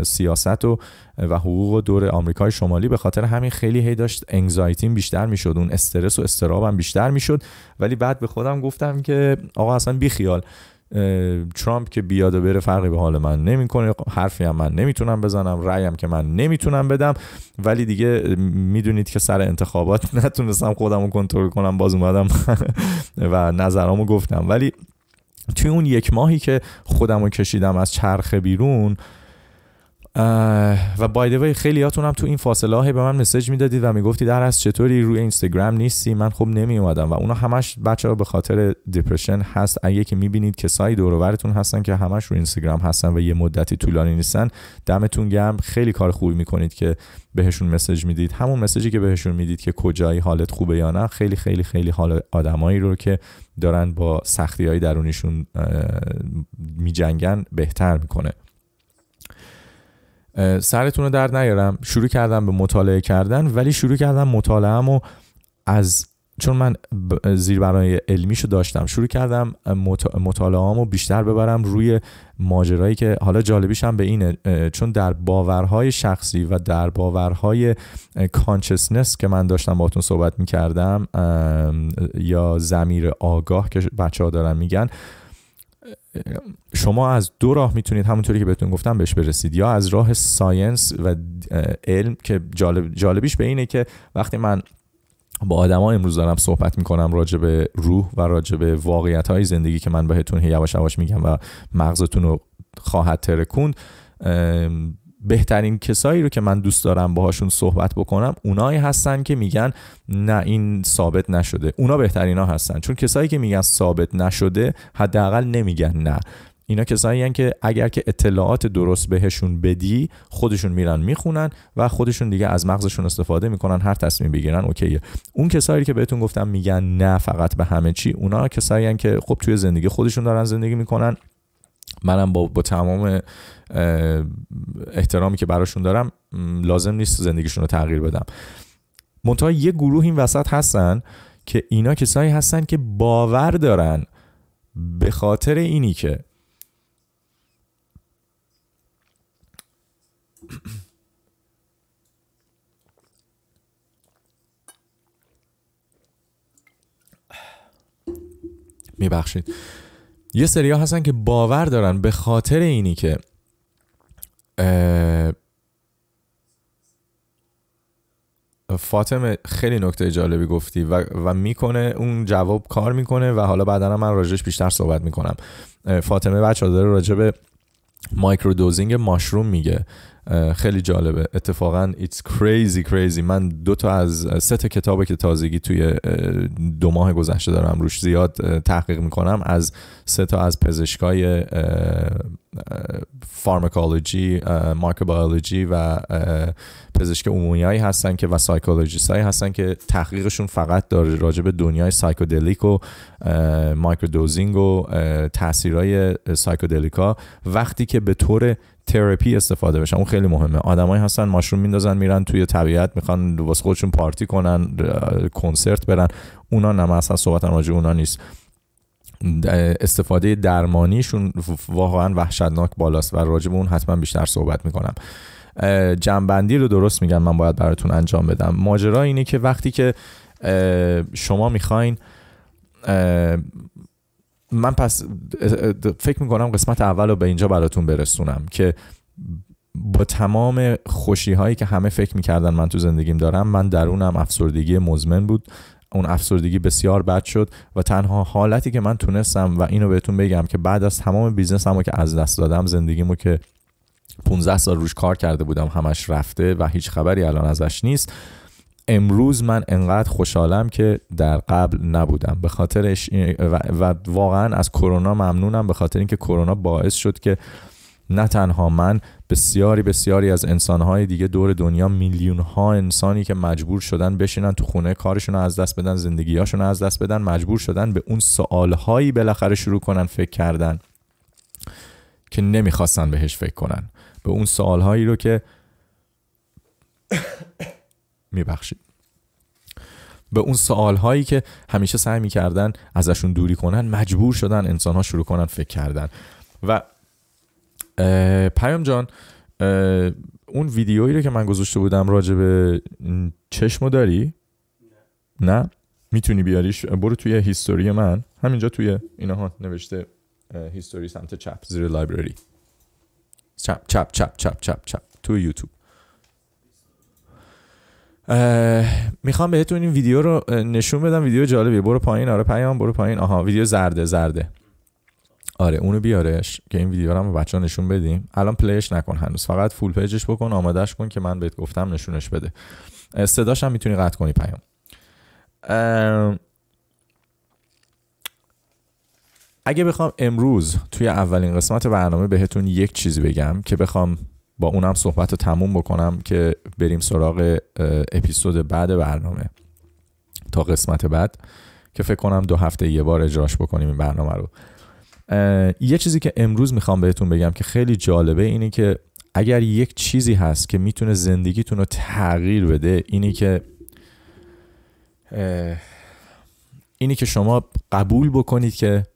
Speaker 1: سیاست و و حقوق دور آمریکای شمالی به خاطر همین خیلی هی داشت انگزایتیم بیشتر میشد اون استرس و استرابم بیشتر میشد ولی بعد به خودم گفتم که آقا اصلا بی خیال ترامپ که بیاد و بره فرقی به حال من نمیکنه حرفی هم من نمیتونم بزنم رأیم که من نمیتونم بدم ولی دیگه میدونید که سر انتخابات نتونستم خودم رو کنترل کنم باز اومدم و نظرامو گفتم ولی توی اون یک ماهی که خودم رو کشیدم از چرخ بیرون و بای دی خیلیاتون هم تو این فاصله ها به من مسج میدادید و میگفتید در از چطوری روی اینستاگرام نیستی من خب نمی اومدم و اونا همش بچه ها به خاطر دپرشن هست اگه که میبینید کسایی دور براتون هستن که همش روی اینستاگرام هستن و یه مدتی طولانی نیستن دمتون گرم خیلی کار خوبی میکنید که بهشون مسج میدید همون مسیجی که بهشون میدید که کجایی حالت خوبه یا نه خیلی خیلی خیلی حال آدمایی رو که دارن با سختی های درونیشون میجنگن بهتر میکنه سرتون رو در نیارم شروع کردم به مطالعه کردن ولی شروع کردم مطالعهمو از چون من زیربنای علمیشو داشتم شروع کردم مطالعه‌امو بیشتر ببرم روی ماجرایی که حالا جالبیش هم به اینه چون در باورهای شخصی و در باورهای کانشسنس که من داشتم باهاتون صحبت میکردم یا زمیر آگاه که بچه‌ها دارن میگن شما از دو راه میتونید همونطوری که بهتون گفتم بهش برسید. یا از راه ساینس و علم که جالب جالبیش به اینه که وقتی من با آدما امروز دارم صحبت میکنم راجع به روح و راجع به واقعیت های زندگی که من بهتون یواش یواش میگم و مغزتون رو خواهد ترکوند بهترین کسایی رو که من دوست دارم باهاشون صحبت بکنم اونایی هستن که میگن نه این ثابت نشده. اونا بهترینا هستن. چون کسایی که میگن ثابت نشده حداقل نمیگن نه. اینا کسایی هستن که اگر که اطلاعات درست بهشون بدی خودشون میرن میخونن و خودشون دیگه از مغزشون استفاده میکنن هر تصمیم بگیرن اوکیه. اون کسایی که بهتون گفتم میگن نه فقط به همه چی اونا کسایی هستن که خب توی زندگی خودشون دارن زندگی میکنن. منم با, با تمام احترامی که براشون دارم لازم نیست زندگیشون رو تغییر بدم منتها یه گروه این وسط هستن که اینا کسایی هستن که باور دارن به خاطر اینی که میبخشید یه سری ها هستن که باور دارن به خاطر اینی که فاطمه خیلی نکته جالبی گفتی و, و میکنه اون جواب کار میکنه و حالا بعدا من راجعش بیشتر صحبت میکنم. فاطمه بچه داره راجع به مایکرو دوزینگ ماشروم میگه. خیلی جالبه اتفاقا it's crazy crazy. من دو تا از سه تا کتابی که تازگی توی دو ماه گذشته دارم روش زیاد تحقیق میکنم از سه تا از پزشکای فارماکولوژی مایکروبیولوژی و پزشک عمومیایی هستن که و سایکولوژیست هایی هستن که تحقیقشون فقط داره راجع به دنیای سایکودلیک و مایکرودوزینگ و تاثیرای سایکودلیکا وقتی که به طور تراپی استفاده بشن اون خیلی مهمه آدمایی هستن ماشروم میندازن میرن توی طبیعت میخوان واسه خودشون پارتی کنن کنسرت برن اونا نه اصلا صحبت راجع اونا نیست استفاده درمانیشون واقعا وحشتناک بالاست و راجع اون حتما بیشتر صحبت میکنم جنبندی رو درست میگم من باید براتون انجام بدم ماجرا اینه که وقتی که شما میخواین من پس فکر میکنم قسمت اول رو به اینجا براتون برسونم که با تمام خوشی هایی که همه فکر میکردن من تو زندگیم دارم من درونم افسردگی مزمن بود. اون افسردگی بسیار بد شد و تنها حالتی که من تونستم و اینو بهتون بگم که بعد از تمام بیزنسمو که از دست دادم زندگیمو که 15 سال روش کار کرده بودم همش رفته و هیچ خبری الان ازش نیست. امروز من انقدر خوشحالم که در قبل نبودم به خاطرش و واقعا از کرونا ممنونم به خاطر اینکه کرونا باعث شد که نه تنها من بسیاری بسیاری از انسانهای دیگه دور دنیا میلیون ها انسانی که مجبور شدن بشینن تو خونه کارشون رو از دست بدن زندگیاشون رو از دست بدن مجبور شدن به اون سوالهایی بالاخره شروع کنن فکر کردن که نمیخواستن بهش فکر کنن به اون سوالهایی رو که میبخشید به اون سوال هایی که همیشه سعی میکردن ازشون دوری کنن مجبور شدن انسان ها شروع کنن فکر کردن. و پیام جان اون ویدیویی رو که من گذاشته بودم راجع به چشمو داری؟ نه, نه؟ میتونی بیاریش؟ برو توی هیستوری من. همینجا توی اینها نوشته هیستوری سمت چپ زیر لایبرری. چپ چپ چپ چپ چپ چپ توی یوتیوب. میخوام بهتون این ویدیو رو نشون بدم. ویدیو جالبیه. برو پایین. آره پیام. برو پایین. آها ویدیو زرده زرده. آره اونو بیارش که این ویدیو رو هم بچه ها نشون بدیم. الان پلیش نکن هنوز. فقط فول پیجش بکن آمادش کن که من بهت گفتم نشونش بده. صداش هم میتونی قطع کنی پیام. اگه بخوام امروز توی اولین قسمت برنامه بهتون یک چیز بگم که بخوام با اونم صحبت رو تموم بکنم که بریم سراغ اپیزود بعد برنامه. تا قسمت بعد که فکر کنم دو هفته یه بار اجراش بکنیم این برنامه رو. یه چیزی که امروز میخوام بهتون بگم که خیلی جالبه اینه که اگر یک چیزی هست که میتونه زندگیتون رو تغییر بده اینی که اینی که شما قبول بکنید که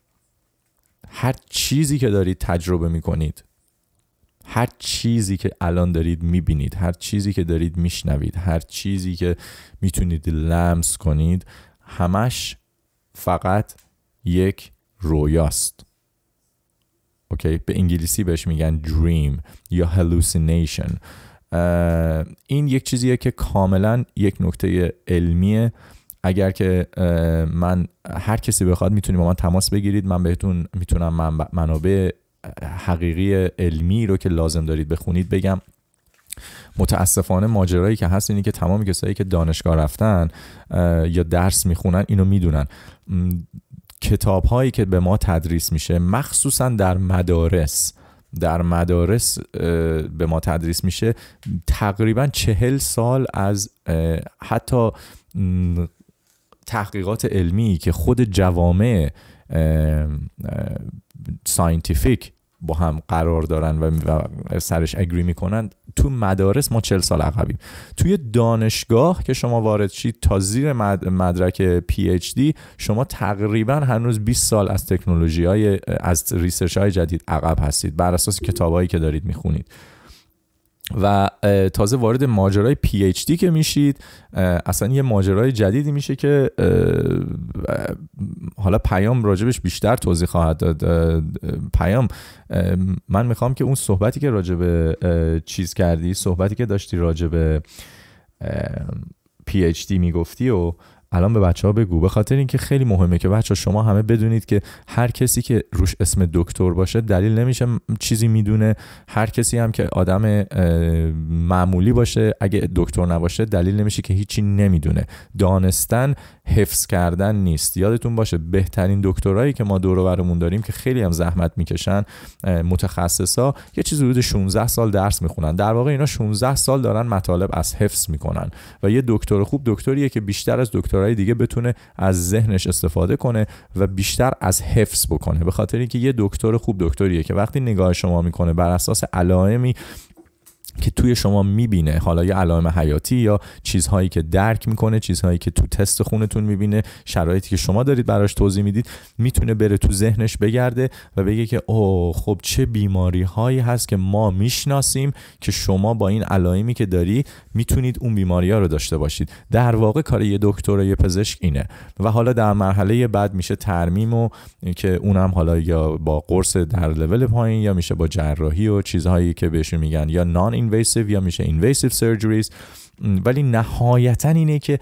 Speaker 1: هر چیزی که دارید تجربه میکنید هر چیزی که الان دارید میبینید هر چیزی که دارید میشنوید هر چیزی که میتونید لمس کنید همش فقط یک رویاست اوکی به انگلیسی بهش میگن dream یا hallucination. این یک چیزیه که کاملا یک نکته علمیه اگر که من هر کسی بخواد میتونید با من تماس بگیرید من بهتون میتونم منابع حقیقی علمی رو که لازم دارید بخونید بگم. متاسفانه ماجرایی که هست اینه که تمام کسایی که دانشگاه رفتن یا درس میخونن اینو میدونن. کتاب هایی که به ما تدریس میشه مخصوصا در مدارس در مدارس به ما تدریس میشه. تقریبا چهل سال از حتی تحقیقات علمی که خود جوامع ساینتیفیک با هم قرار دارن و سرش اگری میکنن تو مدارس ما 40 سال عقبیم. توی دانشگاه که شما وارد شید تا زیر مدرک پی اچ دی شما تقریبا هنوز 20 سال از تکنولوژی های از ریسرچ های جدید عقب هستید. بر اساس کتابایی که دارید میخونید. و تازه وارد ماجرای پی اچ دی که میشید اصلا یه ماجرای جدیدی میشه که حالا پیام راجبش بیشتر توضیح خواهد داد پیام. من میخوام که اون صحبتی که راجب چیز کردی صحبتی که داشتی راجب پی اچ دی میگفتی و الان به بچه ها بگو به خاطر اینکه خیلی مهمه که بچه ها شما همه بدونید که هر کسی که روش اسم دکتر باشه دلیل نمیشه چیزی میدونه. هر کسی هم که آدم معمولی باشه اگه دکتر نباشه دلیل نمیشه که هیچی نمیدونه. دانستن حفظ کردن نیست. یادتون باشه بهترین دکترایی که ما دور برمون داریم که خیلی هم زحمت میکشن متخصصا یه چیز حدود 16 سال درس میخونن. در واقع اینا 16 سال دارن مطالب از حفظ میکنن و یه دکتر خوب دکتریه که بیشتر از دکترای دیگه بتونه از ذهنش استفاده کنه و بیشتر از حفظ بکنه. به خاطر اینکه یه دکتر خوب دکتریه که وقتی نگاه شما میکنه بر اساس علائمی که توی شما میبینه. حالا یه علائم حیاتی یا چیزهایی که درک میکنه چیزهایی که تو تست خونتون میبینه شرایطی که شما دارید براش توضیح میدید میتونه بره تو ذهنش بگرده و بگه که اوه خب چه بیماری هایی هست که ما میشناسیم که شما با این علائمی که داری میتونید اون بیماری ها رو داشته باشید. در واقع کار یه دکتر و یه پزشک اینه. و حالا در مرحله بعد میشه ترمیم و که اونم حالا یا با قرص در لول پایین یا میشه با جراحی و چیزهایی که بهشون میگن یا نان invasive یا میشه invasive surgeries. ولی نهایتا اینه که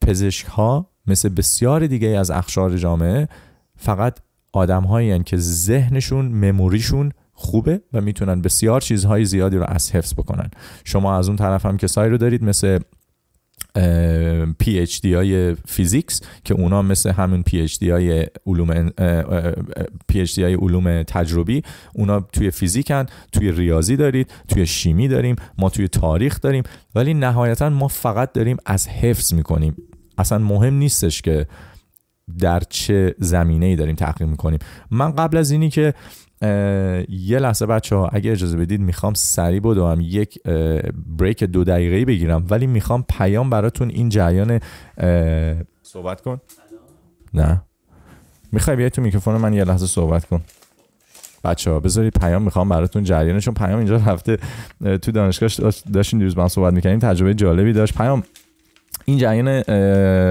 Speaker 1: پزشک ها مثل بسیار دیگه از اخشار جامعه فقط آدم هایی که ذهنشون مموریشون خوبه و میتونن بسیار چیزهای زیادی رو از حفظ بکنن. شما از اون طرف هم کسایی رو دارید مثل پی اچ دی های فیزیکس که اونا مثل همون پی اچ دی های علوم پی اچ دی های علوم تجربی اونا توی فیزیکن توی ریاضی دارید توی شیمی داریم ما توی تاریخ داریم ولی نهایتا ما فقط داریم از حفظ میکنیم اصلا مهم نیستش که در چه زمینه ای داریم تحقیق میکنیم من قبل از اینی که یه لحظه بچه ها اگه اجازه بدید میخوام سریع بدوم یک بریک دو دقیقه بگیرم ولی میخوام پیام براتون این جریان صحبت کن نه میخوای بیای تو میکروفون من یه لحظه صحبت کن بچه ها بذارید پیام میخوام براتون جریانشون پیام اینجا رفته تو دانشگاه داشتین دیروز با هم صحبت میکنیم تجربه جالبی داشت پیام این جریان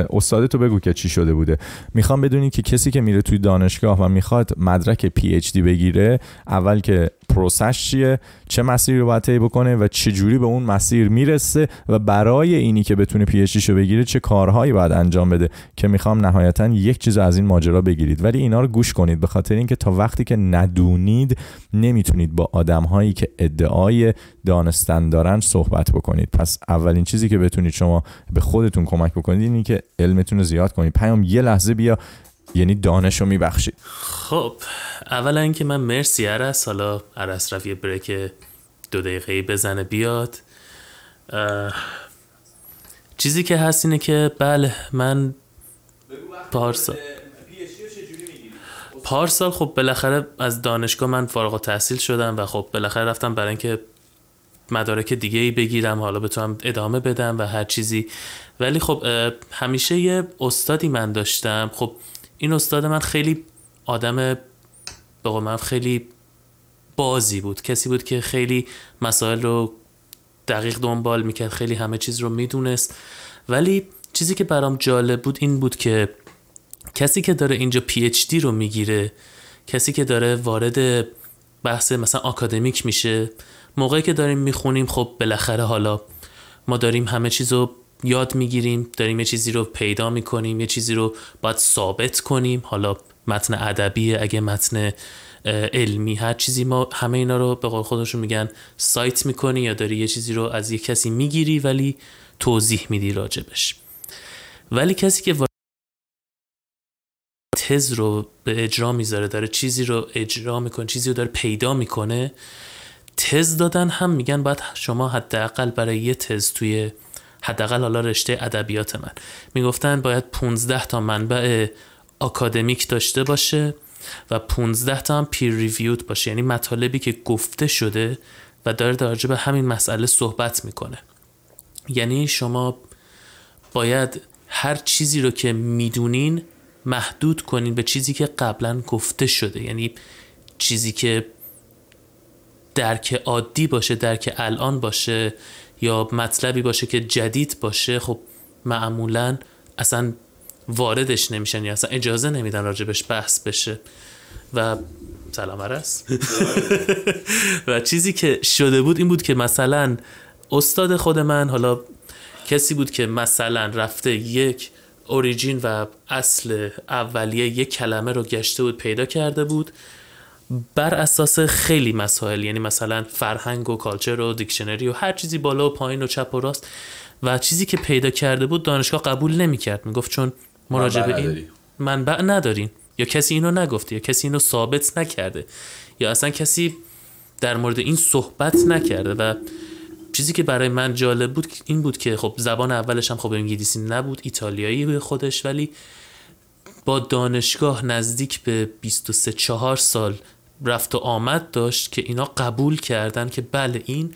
Speaker 1: استاد تو بگو که چی شده بوده. میخوام بدونی که کسی که میره توی دانشگاه و میخواد مدرک پی اچ دی بگیره اول که پروسش چیه چه مسیری رو باید طی بکنه و چه جوری به اون مسیر میرسه و برای اینی که بتونه پی اچ رو بگیره چه کارهایی باید انجام بده که میخوام نهایتا یک چیز از این ماجرا بگیرید. ولی اینا رو گوش کنید به خاطر اینکه تا وقتی که ندونید نمیتونید با آدمهایی که ادعای دانستن دارن صحبت بکنید. پس اولین چیزی که بتونید شما به خودتون کمک بکنید اینی که علمتون رو زیاد کنید. پیام یه لحظه بیا یعنی دانش رو میبخشید
Speaker 2: خب اولا اینکه من مرسی عرس. حالا عرس رفت یه بریک دو دقیقه بزنه بیاد. چیزی که هست اینه که بله من پارسال پارسال خب بالاخره از دانشگاه من فارغ التحصیل شدم و خب بالاخره رفتم برای اینکه مدارک دیگه ای بگیرم حالا بتونم ادامه بدم و هر چیزی. ولی خب همیشه یه استادی من داشتم. خب این استاد من خیلی آدم به من خیلی بازی بود. کسی بود که خیلی مسائل رو دقیق دنبال میکرد خیلی همه چیز رو میدونست. ولی چیزی که برام جالب بود این بود که کسی که داره اینجا پی اچ دی رو میگیره کسی که داره وارد بحث مثلا آکادمیک میشه موقعی که داریم میخونیم خب بالاخره حالا ما داریم همه چیز رو یاد میگیریم داریم یه چیزی رو پیدا میکنیم یه چیزی رو باید ثابت کنیم. حالا متن ادبی اگه متن علمی هر چیزی ما همه اینا رو به قول خودشون میگن سایت میکنی یا داری یه چیزی رو از یه کسی میگیری ولی توضیح میدی راجبش. ولی کسی که تز رو به اجرا میذاره داره چیزی رو اجرا میکنه چیزی رو داره پیدا میکنه تز دادن هم میگن باید شما حداقل برای یه تز توی حداقل حالا رشته ادبیات من میگفتن باید 15 تا منبع آکادمیک داشته باشه و 15 تا هم پیر ریویود باشه. یعنی مطالبی که گفته شده و داره در به همین مسئله صحبت میکنه. یعنی شما باید هر چیزی رو که میدونین محدود کنین به چیزی که قبلا گفته شده. یعنی چیزی که درک عادی باشه درک الان باشه یا مطلبی باشه که جدید باشه خب معمولا اصلا واردش نمیشن یا اصلا اجازه نمیدن راجبش بحث بشه. و سلام عرص و چیزی که شده بود این بود که مثلا استاد خود من حالا کسی بود که مثلا رفته یک اوریجین و اصل اولیه یک کلمه رو گشته بود پیدا کرده بود. بر اساس خیلی مسائل یعنی مثلا فرهنگ و کالچر و دیکشنری و هر چیزی بالا و پایین و چپ و راست و چیزی که پیدا کرده بود دانشگاه قبول نمیکرد میگفت چون مراجعه به این منبع ندارین یا کسی اینو نگفته یا کسی اینو ثابت نکرده یا اصلا کسی در مورد این صحبت نکرده و چیزی که برای من جالب بود این بود که خب زبان اولش هم خب انگلیسی نبود ایتالیایی به خودش ولی با دانشگاه نزدیک به 23 4 سال رفت و آمد داشت که اینا قبول کردن که بله این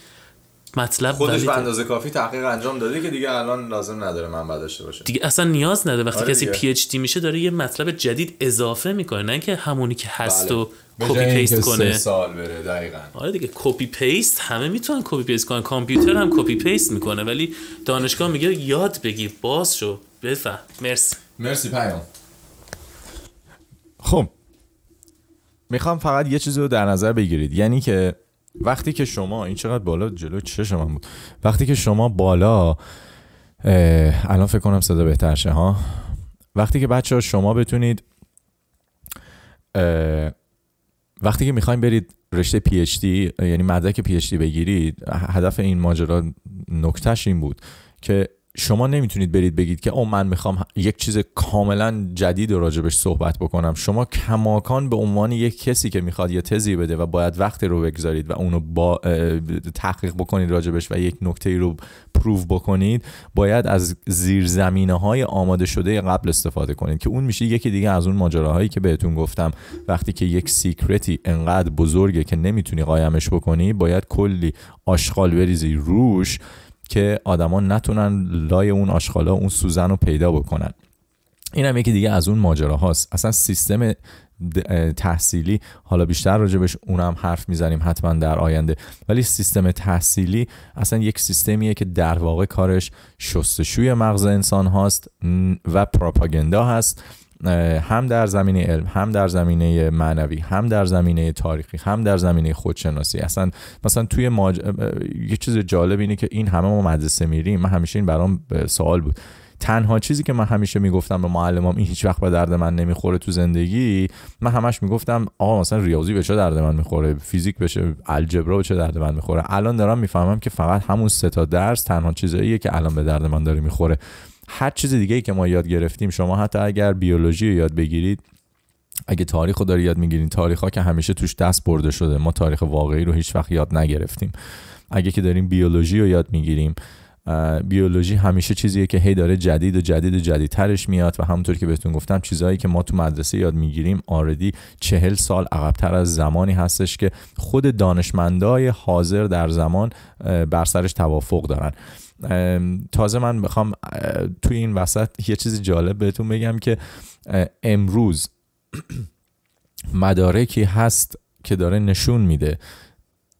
Speaker 2: مطلب
Speaker 1: خودش به اندازه کافی تحقیق انجام داده که دیگه الان لازم نداره منبع داشته باشه.
Speaker 2: دیگه اصلا نیاز نداره. وقتی آره کسی پی اچ دی میشه داره یه مطلب جدید اضافه میکنه نه که همونی که هست بله. و کپی پیست کنه.
Speaker 1: سال بره دقیقاً.
Speaker 2: آره دیگه کپی پیست همه میتونن کپی پیست کنن. کامپیوتر هم کپی پیست میکنه ولی دانشگاه میگه یاد بگیر باز شو. بفهم. مرسی.
Speaker 1: مرسی پیام. خب. میخوام فقط یه چیزی رو در نظر بگیرید. یعنی که وقتی که شما این چقدر بالا؟ جلو چه من بود؟ وقتی که شما بالا الان فکر کنم صدا بهتر شه ها؟ وقتی که بچه ها شما بتونید وقتی که میخوایم برید رشته پی اچ دی یعنی مدرک پی اچ دی بگیرید هدف این ماجرا نکتهش این بود که شما نمیتونید برید بگید که او من میخوام یک چیز کاملا جدید و راجبش صحبت بکنم. شما کماکان به عنوان یک کسی که میخواد یه تزی بده و باید وقت رو بگذارید و اونو با تحقیق بکنید راجبش و یک نکته رو پروف بکنید باید از زیرزمینه های آماده شده قبل استفاده کنید که اون میشه یکی دیگه از اون ماجراهایی که بهتون گفتم. وقتی که یک سیکرتی انقدر بزرگه که نمیتونی قایمش بکنی باید کلی آشغال بریزی روش که آدما نتونن لای اون آشغالا اون سوزن رو پیدا بکنن. این هم یکی دیگه از اون ماجرا هاست. اصلا سیستم تحصیلی حالا بیشتر راجبش اونم حرف میزنیم حتما در آینده. ولی سیستم تحصیلی اصلا یک سیستمیه که در واقع کارش شستشوی مغز انسان هاست و پروپاگندا هست. هم در زمینه علم هم در زمینه معنوی هم در زمینه تاریخی هم در زمینه خودشناسی. اصلا مثلا توی ماج... یه چیز جالب اینه که این همه ما مدرسه میریم. من همیشه این برام سوال بود. تنها چیزی که من همیشه میگفتم به معلمام این هیچ وقت به درد من نمیخوره تو زندگی من همش میگفتم آقا مثلا ریاضی به چه درد من میخوره؟ فیزیک بشه الجبرا به چه درد من میخوره؟ الان دارم میفهمم که فقط همون سه تا درس تنها چیزاییه که الان به درد من داره میخوره. هر چیز دیگه که ما یاد گرفتیم شما حتی اگر بیولوژی رو یاد بگیرید اگه تاریخ رو داری یاد میگیرین تاریخ ها که همیشه توش دست برده شده ما تاریخ واقعی رو هیچ وقت یاد نگرفتیم. اگه که داریم بیولوژی رو یاد میگیریم بیولوژی همیشه چیزیه که هی داره جدید و جدید و جدیدترش میاد و همونطور که بهتون گفتم چیزهایی که ما تو مدرسه یاد میگیریم آردی چهل سال عقبتر از زمانی هستش که خود دانشمندای حاضر در زمان بر سرش توافق دارن. تازه من میخوام توی این وسط یه چیز جالب بهتون بگم که امروز مدارکی هست که داره نشون میده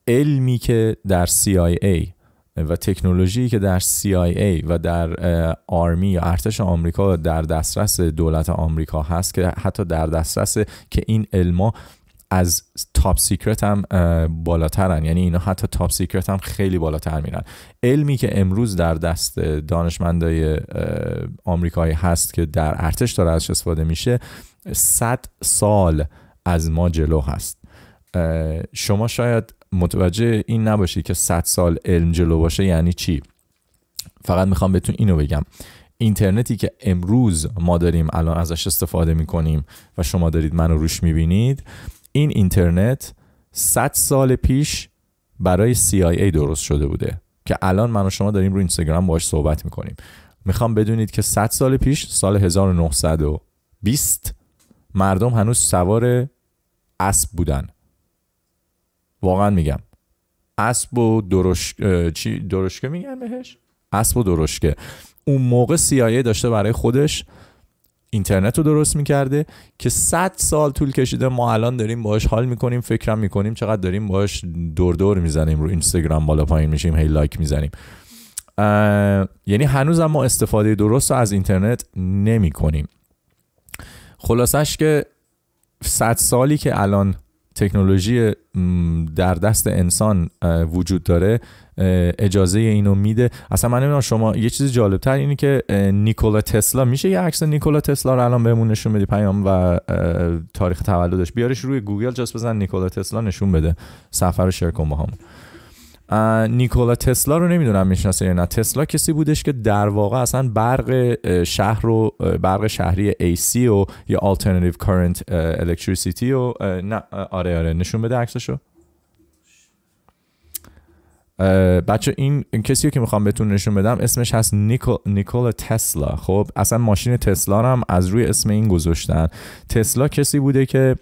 Speaker 1: علمی که در CIA و تکنولوژی که در CIA و در آرمی یا ارتش آمریکا در دسترس دولت آمریکا هست که حتی در دسترس که این علما از تاپ سیکرت هم بالاترن یعنی اینا حتی تاپ سیکرت هم خیلی بالاتر میرن. علمی که امروز در دست دانشمندای آمریکایی هست که در ارتش داره ازش استفاده میشه 100 سال از ما جلو هست. شما شاید متوجه این نباشید که 100 سال علم جلو باشه یعنی چی؟ فقط میخوام بهتون اینو بگم. اینترنتی که امروز ما داریم الان ازش استفاده میکنیم و شما دارید منو روش میبینید این اینترنت 100 سال پیش برای CIA درست شده بوده که الان من و شما داریم رو اینستاگرام باش صحبت میکنیم میخوام بدونید که 100 سال پیش سال 1920 مردم هنوز سوار اسب بودن واقعا میگم اسب و درش... چی درشکه میگن بهش اسب و درشکه اون موقع CIA داشته برای خودش اینترنت رو درست میکرده که 100 سال طول کشیده ما الان داریم باهاش حال میکنیم فکرم میکنیم چقدر داریم باهاش دور دور میزنیم رو اینستاگرام بالا پایین میشیم هی لایک میزنیم یعنی هنوز هم ما استفاده درست رو از اینترنت نمی کنیم خلاصش که صد سالی که الان تکنولوژی در دست انسان وجود داره اجازه اینو میده اصلا من نمیدونم شما یه چیز جالب تر اینه که نیکولا تسلا میشه یه عکس نیکولا تسلا رو الان بهمون نشون بدی پیام و تاریخ تولدش بیارش روی گوگل جاست بزن نیکولا تسلا نشون بده سفر رو شیر کن با همون نیکولا تسلا رو نمیدونم میشناسه یا نه تسلا کسی بودش که در واقع اصلا برق شهر رو برق شهری AC و یا alternative current electricity و نه آره آره نشون بده عکسشو بچه این کسی که میخوام بهتون نشون بدم اسمش هست نیکول نیکولا تسلا خب اصلا ماشین تسلا رو هم از روی اسم این گذاشتن تسلا کسی بوده که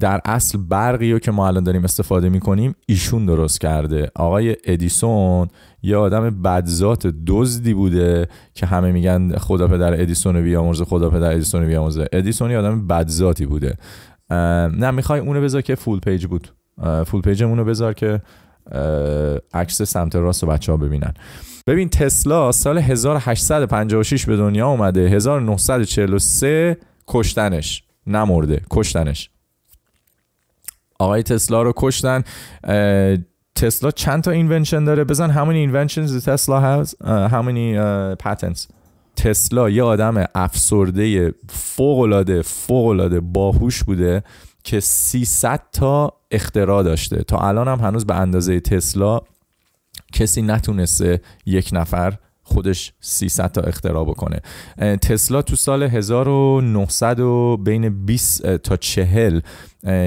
Speaker 1: در اصل برقی رو که ما الان داریم استفاده میکنیم ایشون درست کرده آقای ادیسون یه آدم بدذات دزدی بوده که همه میگن خدا پدر ادیسون بیامرزه خدا پدر ادیسون بیامرزه ادیسون یه آدم بدذاتی بوده نه میخوای اونو بذار که فول پیج بود فول پیجمون رو بذار که عکس سمت راست و بچه ها ببینن ببین تسلا سال 1856 به دنیا اومده 1943 کشتنش نمرده کشتنش آقای تسلا رو کشتن تسلا چند تا اینونشن داره بزن همون اینونشنز تسلا هست همین پتنتس تسلا یه آدم افسرده فوق العاده باهوش بوده که 300 تا اختراع داشته تا الان هم هنوز به اندازه تسلا کسی نتونسته یک نفر خودش 300 تا اختراع بکنه. تسلا تو سال 1900 و بین 20 تا 40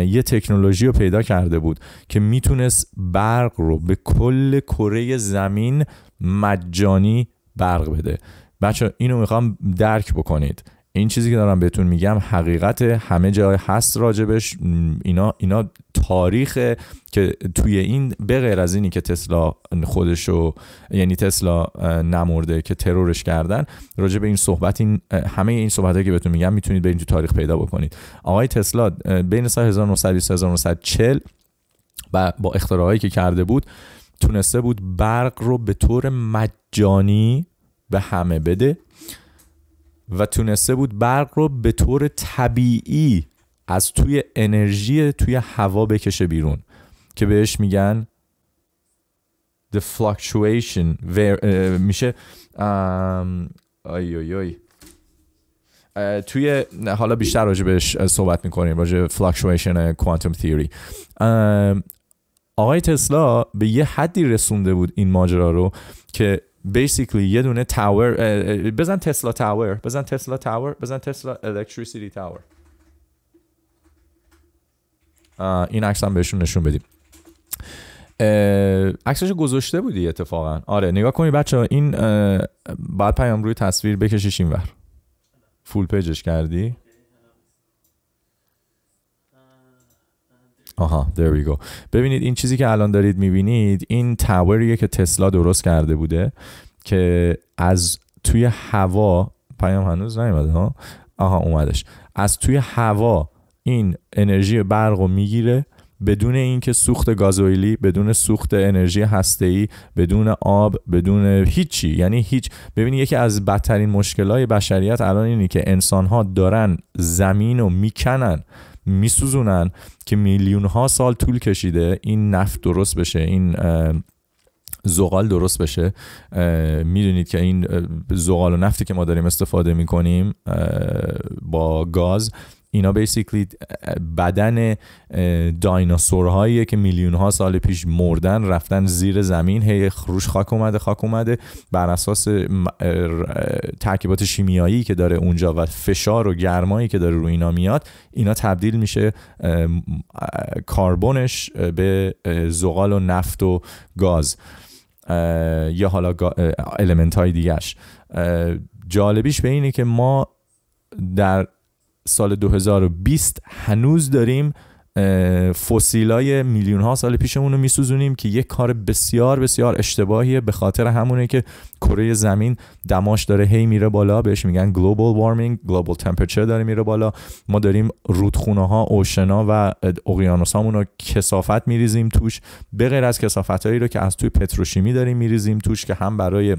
Speaker 1: یه تکنولوژی رو پیدا کرده بود که میتونست برق رو به کل کره زمین مجانی برق بده. بچه اینو میخوام درک بکنید. این چیزی که دارم بهتون میگم حقیقت همه جای هست راجبش. اینا اینا تاریخ که توی این به غیر از اینی که تسلا خودشو یعنی تسلا نمرده که ترورش کردن راجب این صحبت این همه این صحبتایی که بهتون میگم میتونید برید تو تاریخ پیدا بکنید. آقای تسلا بین سال 1920 1940 و با اختراعاتی که کرده بود تونسته بود برق رو به طور مجانی به همه بده. و تونسته بود برق رو به طور طبیعی از توی انرژی توی هوا بکشه بیرون. که بهش میگن the fluctuation where, uh, میشه آم آی آی آی. توی حالا بیشتر راجع بهش صحبت میکنیم راجع fluctuation quantum theory. آقای تسلا به یه حدی رسونده بود این ماجرا رو که basically you know tower uh, bezan Tesla tower bezan Tesla tower bezan Tesla electricity tower. Uh, این عکس هم بهشون نشون بدیم عکسش گذاشته بودی اتفاقا آره نگاه کنی بچه ها این بعد پیام روی تصویر بکشش اینور فول پیجش کردی آها there we go. ببینید این چیزی که الان دارید میبینید این تاوریه که تسلا درست کرده بوده که از توی هوا پیام هنوز نیومده ها آها اومدش از توی هوا این انرژی برق رو میگیره بدون اینکه سوخت گازوئیلی بدون سوخت انرژی هسته‌ای بدون آب بدون هیچی یعنی هیچ ببینید یکی از بدترین مشکلای بشریت الان اینه که انسان‌ها دارن زمین رو میکنن میسوزونن که میلیون ها سال طول کشیده این نفت درست بشه این زغال درست بشه میدونید که این زغال و نفتی که ما داریم استفاده میکنیم با گاز اینا بیسیکلی بدن دایناسورهایی که میلیون ها سال پیش مردن رفتن زیر زمین هی خروش خاک اومده خاک اومده بر اساس ترکیبات شیمیایی که داره اونجا و فشار و گرمایی که داره روی اینا میاد اینا تبدیل میشه کاربونش به زغال و نفت و گاز یا حالا المنت های دیگرش جالبیش به اینه که ما در سال 2020 هنوز داریم فسیلای میلیون ها سال پیشمون رو میسوزونیم که یک کار بسیار بسیار اشتباهیه به خاطر همونه که کره زمین دماش داره هی میره بالا بهش میگن گلوبال وارمینگ گلوبال تمپرچر داره میره بالا. ما داریم رودخونه ها اوشنا و اقیانوس هامون رو کسافت میریزیم توش به غیر از کسافت هایی رو که از توی پتروشیمی داریم میریزیم توش که هم برای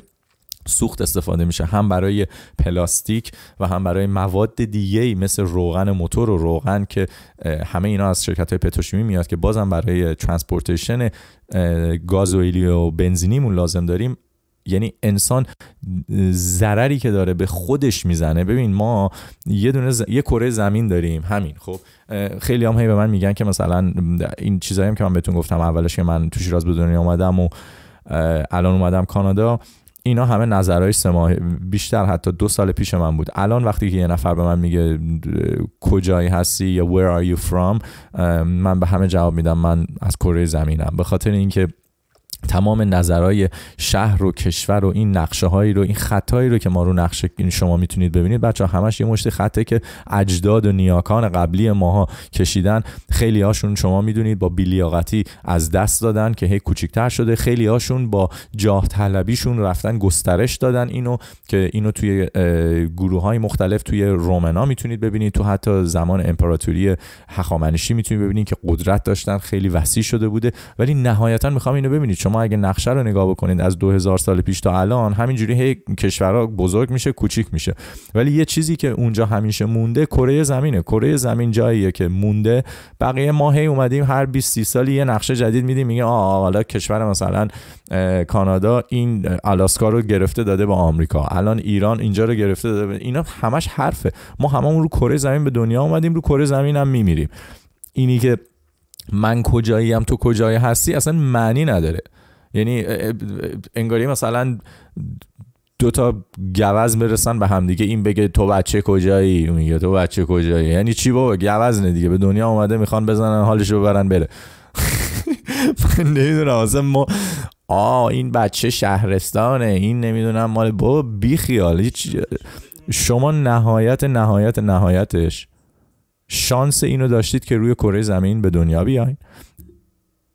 Speaker 1: سوخت استفاده میشه. هم برای پلاستیک و هم برای مواد دیگه مثل روغن موتور و روغن که همه اینا از شرکت های پتروشیمی میاد که بازم برای ترانسپورتیشن گازوئیلی و بنزینیمون لازم داریم. یعنی انسان ضرری که داره به خودش میزنه. ببین ما یه دونه ز... یه کره زمین داریم. همین خب. خیلی هم هی به من میگن که مثلا این چیزایی که من بهتون گفتم اولش که من تو شیراز به دنیا اومدم و الان اومدم کانادا. اینا همه نظرهای سه ماه بیشتر حتی دو سال پیش من بود. الان وقتی که یه نفر به من میگه کجایی هستی یا where are you from من به همه جواب میدم من از کره زمینم. به خاطر اینکه تمام نظرهای شهر و کشور و این نقشه هایی رو این خطایی رو که ما رو نقشه شما میتونید ببینید. بچه همش یه مشت خطه که اجداد و نیاکان قبلی ماها کشیدن. خیلی هاشون شما میدونید با بیلیاقتی از دست دادن که هی کوچیکتر شده. خیلی هاشون با جاه طلبیشون رفتن گسترش دادن اینو که اینو توی گروه های مختلف توی رومنا میتونید ببینید. تو حتی زمان امپراتوری هخامنشی میتونید ببینید که قدرت داشتن. خیلی وسیع شده بوده. ولی نهایتا میخوام اینو ببینید. شما اگه نقشه رو نگاه بکنید از 2000 سال پیش تا الان همینجوری هی کشورها بزرگ میشه کوچیک میشه. ولی یه چیزی که اونجا همیشه مونده کره زمینه. کره زمین جاییه که مونده. بقیه ما هی اومدیم هر 20 30 سالی یه نقشه جدید میدیم میگه آ حالا کشور مثلا کانادا این آلاسکا رو گرفته داده به آمریکا. الان ایران اینجا رو گرفته داده به اینا همش حرفه. ما هممون رو کره زمین به دنیا اومدیم رو کره زمین هم میمیریم. اینی که من کجاییم تو کجایی هستی اصلا معنی نداره. یعنی انگاری مثلا دو تا گوز برسن به هم دیگه. این بگه تو بچه کجایی؟ اون میگه تو بچه کجایی؟ یعنی چی بابا؟ گوز نه دیگه. به دنیا اومده میخوان بزنن حالش رو ببرن بره. من نمیدونم. اصلا ما آ این بچه شهرستانه. این نمیدونم مال بابا بی خیال. هیچ شما نهایت نهایت نهایتش شانس اینو داشتید که روی کره زمین به دنیا بیاین.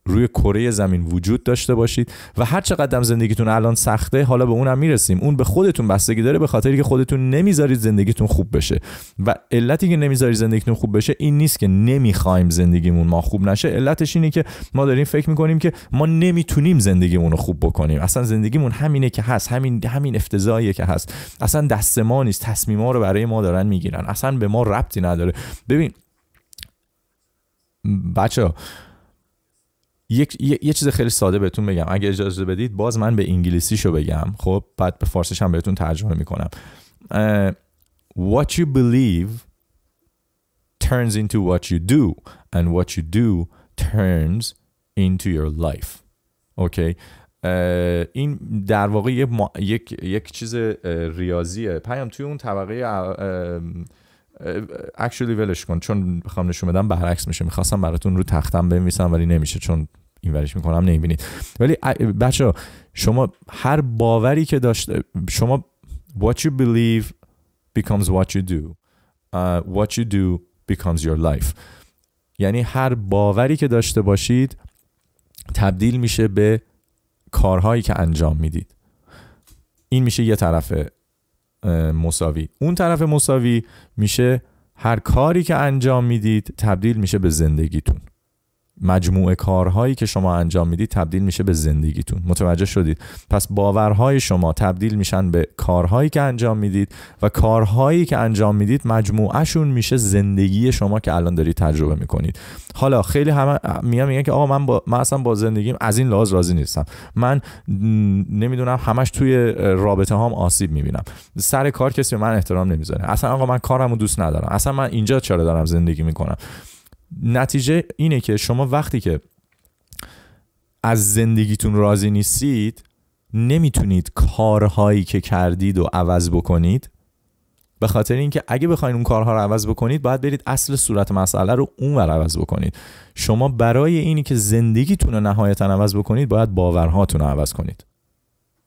Speaker 1: روی کره زمین وجود داشته باشید و هر چقدر زندگیتون الان سخته حالا به اونم میرسیم. اون به خودتون بستگی داره به خاطری که خودتون نمیذارید زندگیتون خوب بشه. و علتی که نمیذارید زندگیتون خوب بشه این نیست که نمیخوایم زندگیمون ما خوب نشه. علتش اینه که ما داریم فکر میکنیم که ما نمیتونیم زندگیمون رو خوب بکنیم. اصلا زندگیمون همینه که هست همین همین افتضاحیه که هست. اصلا دست ما نیست تصمیما رو برای ما دارن میگیرن. اصلا به ما ربطی نداره. ببین بچه یک یه چیز خیلی ساده بهتون بگم اگه اجازه بدید باز من به انگلیسی شو بگم خب بعد به فارسیش هم بهتون ترجمه میکنم uh, what you believe turns into what you do and what you do turns into your life اوکی این در واقع یک, یک،, یک چیز ریاضیه پیام توی اون طبقه actually ولش کن چون میخوام نشون بدم برعکس میشه میخواستم براتون رو تختم بنویسم ولی نمیشه چون این ورش میکنم نمیبینید ولی بچه شما هر باوری که داشته شما what you believe becomes what you do. Uh, what you do becomes your life. یعنی هر باوری که داشته باشید تبدیل میشه به کارهایی که انجام میدید این میشه یه طرف مساوی اون طرف مساوی میشه هر کاری که انجام میدید تبدیل میشه به زندگیتون مجموعه کارهایی که شما انجام میدید تبدیل میشه به زندگیتون. متوجه شدید. پس باورهای شما تبدیل میشن به کارهایی که انجام میدید و کارهایی که انجام میدید مجموعهشون میشه زندگی شما که الان دارید تجربه میکنید. حالا خیلی همه میگم میگن که آقا من با من اصلا با زندگیم از این لحاظ راضی نیستم. من نمیدونم همش توی رابطه هام آسیب میبینم. سر کار کسی من احترام نمیذاره. اصلا آقا من کارمو دوست ندارم. اصلا من اینجا چرا دارم زندگی میکنم؟ نتیجه اینه که شما وقتی که از زندگیتون راضی نیستید نمیتونید کارهایی که کردید و عوض بکنید. به خاطر اینکه اگه بخواید اون کارها رو عوض بکنید باید برید اصل صورت مسئله رو اون ور عوض بکنید. شما برای اینی که زندگیتون رو نهایتا عوض بکنید باید باورهاتون رو عوض کنید.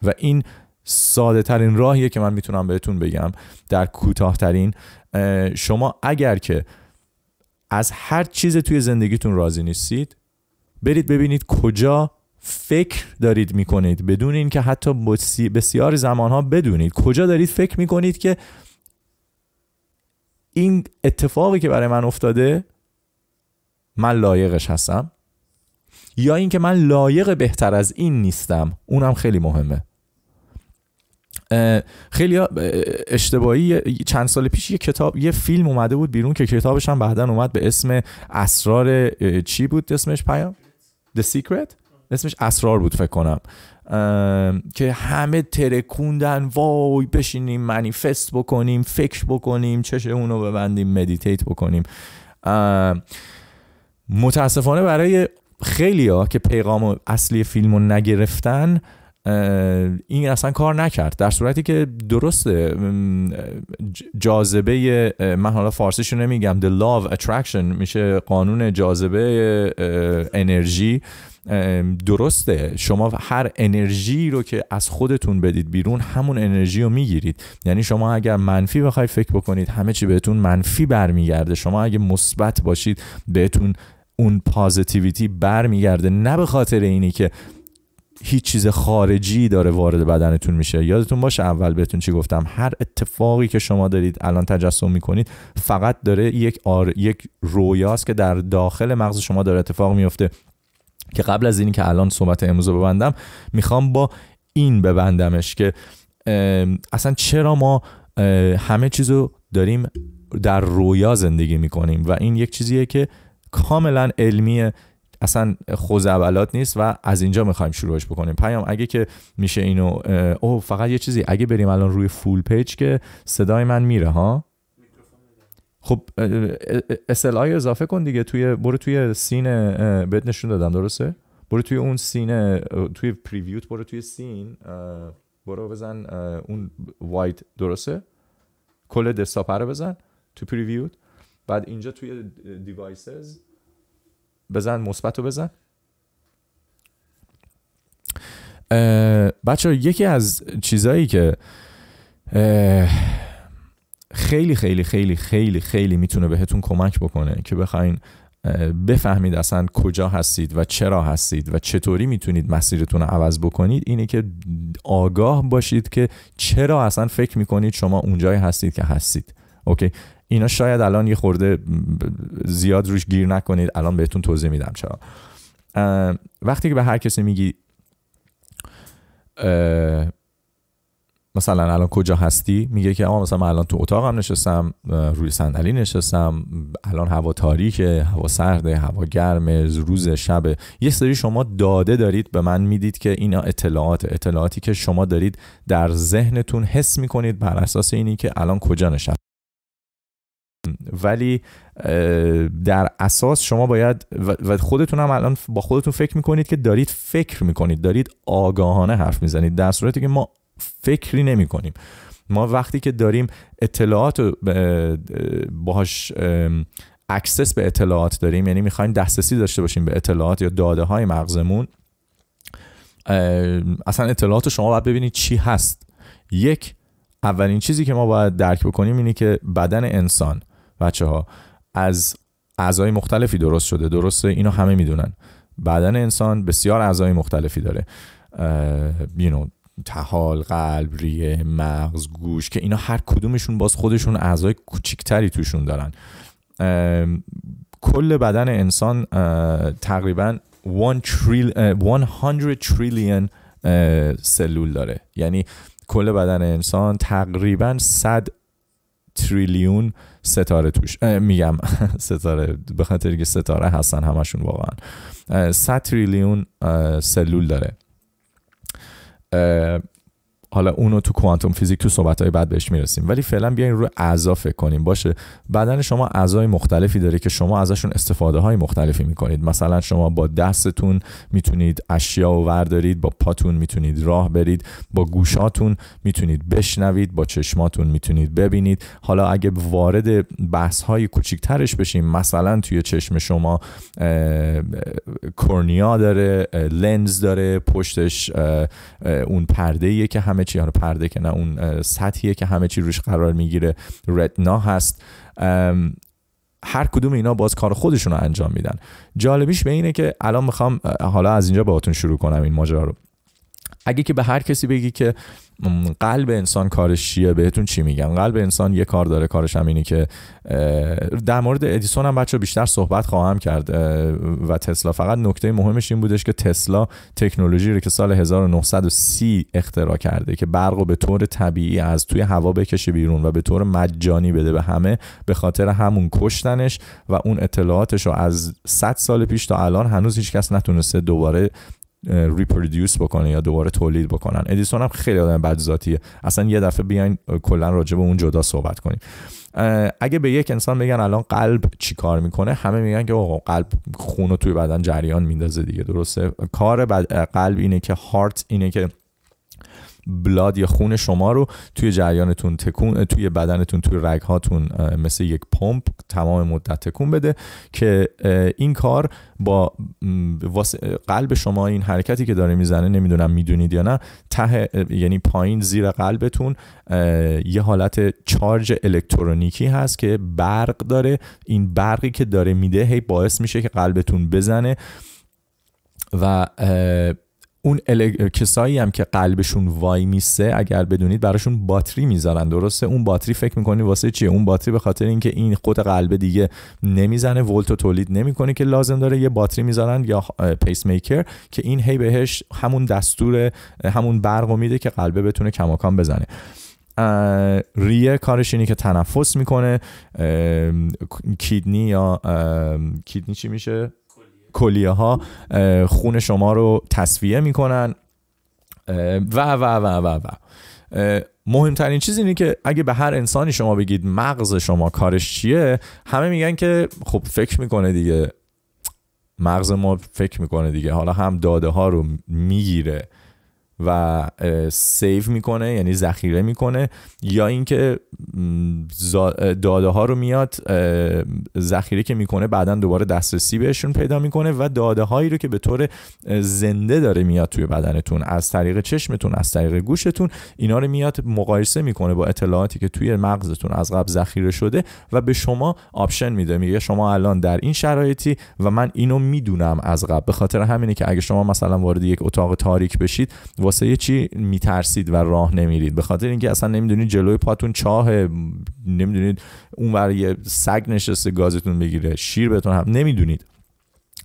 Speaker 1: و این ساده ترین راهیه که من میتونم بهتون بگم در کوتاه ترین شما اگر که از هر چیز توی زندگیتون راضی نیستید برید ببینید کجا فکر دارید میکنید. بدون اینکه حتی بسیار زمان ها بدونید کجا دارید فکر میکنید که این اتفاقی که برای من افتاده من لایقش هستم؟ یا اینکه من لایق بهتر از این نیستم؟ اونم خیلی مهمه. خیلی اشتباهی چند سال پیش یه کتاب یه فیلم اومده بود بیرون که کتابش هم بعدا اومد به اسم اسرار چی بود اسمش پیام The Secret? اسمش اسرار بود فکر کنم که همه ترکوندن وای بشینیم منیفست بکنیم فکر بکنیم چش اونو ببندیم مدیتیت بکنیم متاسفانه برای خیلی ها که پیغام اصلی فیلم رو نگرفتن این اصلا کار نکرد در صورتی که درسته جاذبه من حالا فارسیشو نمیگم the love attraction. میشه قانون جاذبه انرژی درسته شما هر انرژی رو که از خودتون بدید بیرون همون انرژی رو میگیرید یعنی شما اگر منفی بخواید فکر بکنید همه چی بهتون منفی برمیگرده شما اگه مثبت باشید بهتون اون پازیتیویتی برمیگرده نه به خاطر اینی که هیچ چیز خارجی داره وارد بدنتون میشه. یادتون باشه اول بهتون چی گفتم؟ هر اتفاقی که شما دارید الان تجسم میکنید فقط داره یک آر... یک رویاست که در داخل مغز شما داره اتفاق میفته که قبل از اینکه الان صحبت امروز ببندم میخوام با این ببندمش که اصلا چرا ما همه چیزو داریم در رویا زندگی میکنیم؟ و این یک چیزیه که کاملا علمیه اصلا خوزعبلات نیست و از اینجا میخوایم شروعش بکنیم. پیام اگه که میشه اینو او فقط یه چیزی اگه بریم الان روی فول پیج که صدای من میره ها؟ خب اسلای اضافه کن دیگه توی برو توی سین بهت نشون دادم درسته؟ برو توی اون سین توی پریویوت برو توی سین برو بزن اون وایت درسته؟ کل دسکتاپ رو بزن تو پریویوت بعد اینجا توی دیوایسز بزن مثبت رو بزن. بچه یکی از چیزایی که خیلی خیلی خیلی خیلی خیلی میتونه بهتون کمک بکنه که بخواین بفهمید اصلا کجا هستید و چرا هستید و چطوری میتونید مسیرتون رو عوض بکنید. اینه که آگاه باشید که چرا اصلا فکر میکنید شما اونجای هستید که هستید. اوکی؟ اینا شاید الان یه خورده زیاد روش گیر نکنید الان بهتون توضیح میدم چرا. وقتی که به هر کسی میگی مثلا الان کجا هستی میگه که آقا مثلا من الان تو اتاقم نشستم روی صندلی نشستم الان هوا تاریکه هوا سرده هوا گرمه روز شب. یه سری شما داده دارید به من میدید که اینا اطلاعات اطلاعاتی که شما دارید در ذهنتون حس میکنید بر اساس اینی که الان کجا نشستید ولی در اساس شما باید و خودتون هم الان با خودتون فکر میکنید که دارید فکر میکنید دارید آگاهانه حرف میزنید. در صورتی که ما فکری نمی کنیم ما وقتی که داریم اطلاعات باهاش اکسس به اطلاعات داریم یعنی میخوایم دسترسی داشته باشیم به اطلاعات یا داده های مغزمون اصلا اطلاعات شما باید ببینید چی هست. یک اولین چیزی که ما باید درک بکنیم اینه که بدن انسان بچه ها از اعضای مختلفی درست شده. درسته اینو همه میدونن. بدن انسان بسیار اعضای مختلفی داره. you تحال قلب ریه مغز گوش که اینا هر کدومشون باز خودشون اعضای کوچیکتری توشون دارن. کل بدن انسان تقریبا 100 تریلیون سلول داره. یعنی کل بدن انسان تقریبا 100 تریلیون ستاره توش میگم ستاره به خاطر که ستاره هستن همشون واقعا 100 تریلیون سلول داره حالا اونو تو کوانتوم فیزیک تو صحبت های بعد بهش میرسیم. ولی فعلا بیاین رو اعضا فکر کنیم. باشه بدن شما اعضای مختلفی داره که شما ازشون استفاده های مختلفی میکنید. مثلا شما با دستتون میتونید اشیا و وردارید با پاتون میتونید راه برید با گوشاتون میتونید بشنوید با چشماتون میتونید ببینید. حالا اگه وارد بحث های کوچیکترش بشیم مثلا توی چشم شما کورنیا داره لنز داره پشتش اون پرده که همه چی رو پرده که نه اون سطحیه که همه چی روش قرار میگیره رتنا هست. هر کدوم اینا باز کار خودشون رو انجام میدن. جالبیش به اینه که الان میخوام حالا از اینجا باهاتون شروع کنم این ماجرا رو. اگه که به هر کسی بگی که قلب انسان کارش چیه بهتون چی میگم؟ قلب انسان یه کار داره کارش هم اینه که در مورد ادیسون هم بچه بیشتر صحبت خواهم کرد و تسلا. فقط نکته مهمش این بودش که تسلا تکنولوژی رو که سال 1930 اختراع کرده که برق رو به طور طبیعی از توی هوا بکشه بیرون و به طور مجانی بده به همه به خاطر همون کشتنش و اون اطلاعاتش رو از 100 سال پیش تا الان هنوز هیچ کس نتونسته دوباره ریپرودیوس بکنه یا دوباره تولید بکنن ادیسون هم خیلی آدم بد ذاتیه اصلا یه دفعه بیاین کلا راجع به اون جدا صحبت کنیم اگه به یک انسان بگن الان قلب چی کار میکنه همه میگن که آقا قلب خون رو توی بدن جریان میندازه دیگه درسته کار بد... قلب اینه که هارت اینه که بلاد یا خون شما رو توی جریانتون تکون توی بدنتون توی رگ هاتون مثل یک پمپ تمام مدت تکون بده که این کار با قلب شما این حرکتی که داره میزنه نمیدونم میدونید یا نه ته یعنی پایین زیر قلبتون یه حالت چارج الکترونیکی هست که برق داره این برقی که داره میده هی باعث میشه که قلبتون بزنه و اون ال... کسایی هم که قلبشون وای میسه اگر بدونید براشون باتری میذارن درسته؟ اون باتری فکر میکنی واسه چیه؟ اون باتری به خاطر اینکه این خود قلب دیگه نمیزنه ولت تولید نمیکنه که لازم داره یه باتری میذارن یا پیس میکر که این هی بهش همون دستور همون برقو میده که قلبه بتونه کماکان بزنه. ریه کارش اینه که تنفس میکنه کیدنی یا کیدنی چی میشه؟ کلیه ها خون شما رو تصفیه میکنن. و و و و و. مهمترین چیز اینه که اگه به هر انسانی شما بگید مغز شما کارش چیه همه میگن که خب فکر میکنه دیگه. مغز ما فکر میکنه دیگه. حالا هم داده ها رو میگیره. و سیو میکنه یعنی ذخیره میکنه یا اینکه داده ها رو میاد ذخیره که میکنه بعدا دوباره دسترسی بهشون پیدا میکنه و داده هایی رو که به طور زنده داره میاد توی بدنتون از طریق چشمتون از طریق گوشتون اینا رو میاد مقایسه میکنه با اطلاعاتی که توی مغزتون از قبل ذخیره شده و به شما آپشن میده میگه شما الان در این شرایطی و من اینو میدونم از قبل. به خاطر همینه که اگه شما مثلا وارد یک اتاق تاریک بشید واسه یه چی میترسید و راه نمیرید. به خاطر اینکه اصلا نمیدونید جلوی پاتون چاه نمیدونید اون ور یه سگ نشسته گازتون بگیره شیر بهتون هم نمیدونید.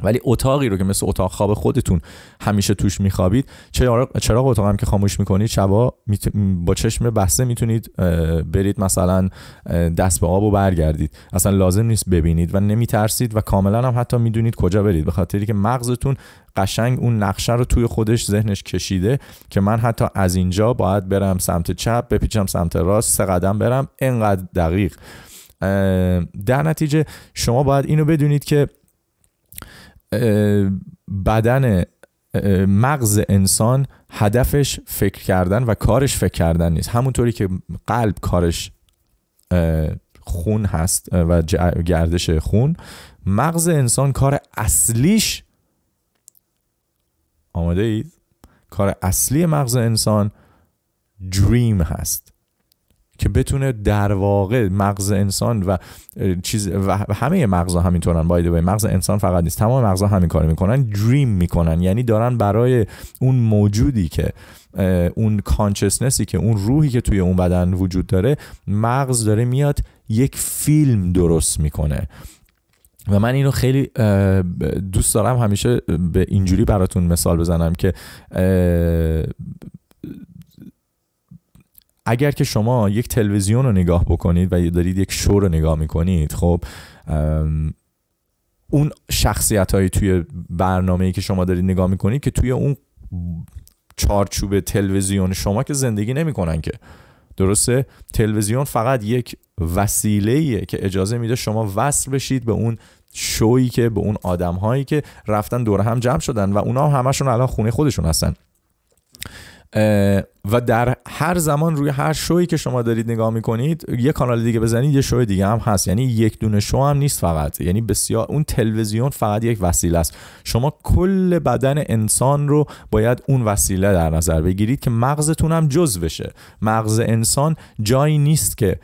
Speaker 1: ولی اتاقی رو که مثل اتاق خواب خودتون همیشه توش میخوابید چرا چراغ اتاق هم که خاموش میکنید؟ شبا با چشم بسته میتونید برید مثلا دست به آب و برگردید. اصلا لازم نیست ببینید و نمیترسید و کاملا هم حتی میدونید کجا برید. به خاطری که مغزتون قشنگ اون نقشه رو توی خودش ذهنش کشیده که من حتی از اینجا باید برم سمت چپ بپیچم سمت راست سه قدم برم اینقدر دقیق. در نتیجه شما باید اینو بدونید که بدن مغز انسان هدفش فکر کردن و کارش فکر کردن نیست همونطوری که قلب کارش خون هست و گردش خون مغز انسان کار اصلیش آماده اید؟ کار اصلی مغز انسان دریم هست که بتونه در واقع مغز انسان و چیز و همه مغزها همینطورن باید به مغز انسان فقط نیست. تمام مغزها همین کارو میکنن دریم میکنن. یعنی دارن برای اون موجودی که اون کانشسنسی که اون روحی که توی اون بدن وجود داره مغز داره میاد یک فیلم درست میکنه. و من اینو خیلی دوست دارم همیشه به اینجوری براتون مثال بزنم که اگر که شما یک تلویزیون رو نگاه بکنید و دارید یک شو رو نگاه میکنید خب اون شخصیت هایی توی برنامه ای که شما دارید نگاه میکنید که توی اون چارچوب تلویزیون شما که زندگی نمیکنن که. درسته؟ تلویزیون فقط یک وسیله ایه که اجازه میده شما وصل بشید به اون شویی که به اون آدم هایی که رفتن دور هم جمع شدن و اونا همشون الان خونه خودشون هستن. و در هر زمان روی هر شویی که شما دارید نگاه میکنید یه کانال دیگه بزنید یه شوی دیگه هم هست یعنی یک دونه شو هم نیست فقط یعنی بسیار اون تلویزیون فقط یک وسیله است شما کل بدن انسان رو باید اون وسیله در نظر بگیرید که مغزتون هم جز بشه مغز انسان جایی نیست که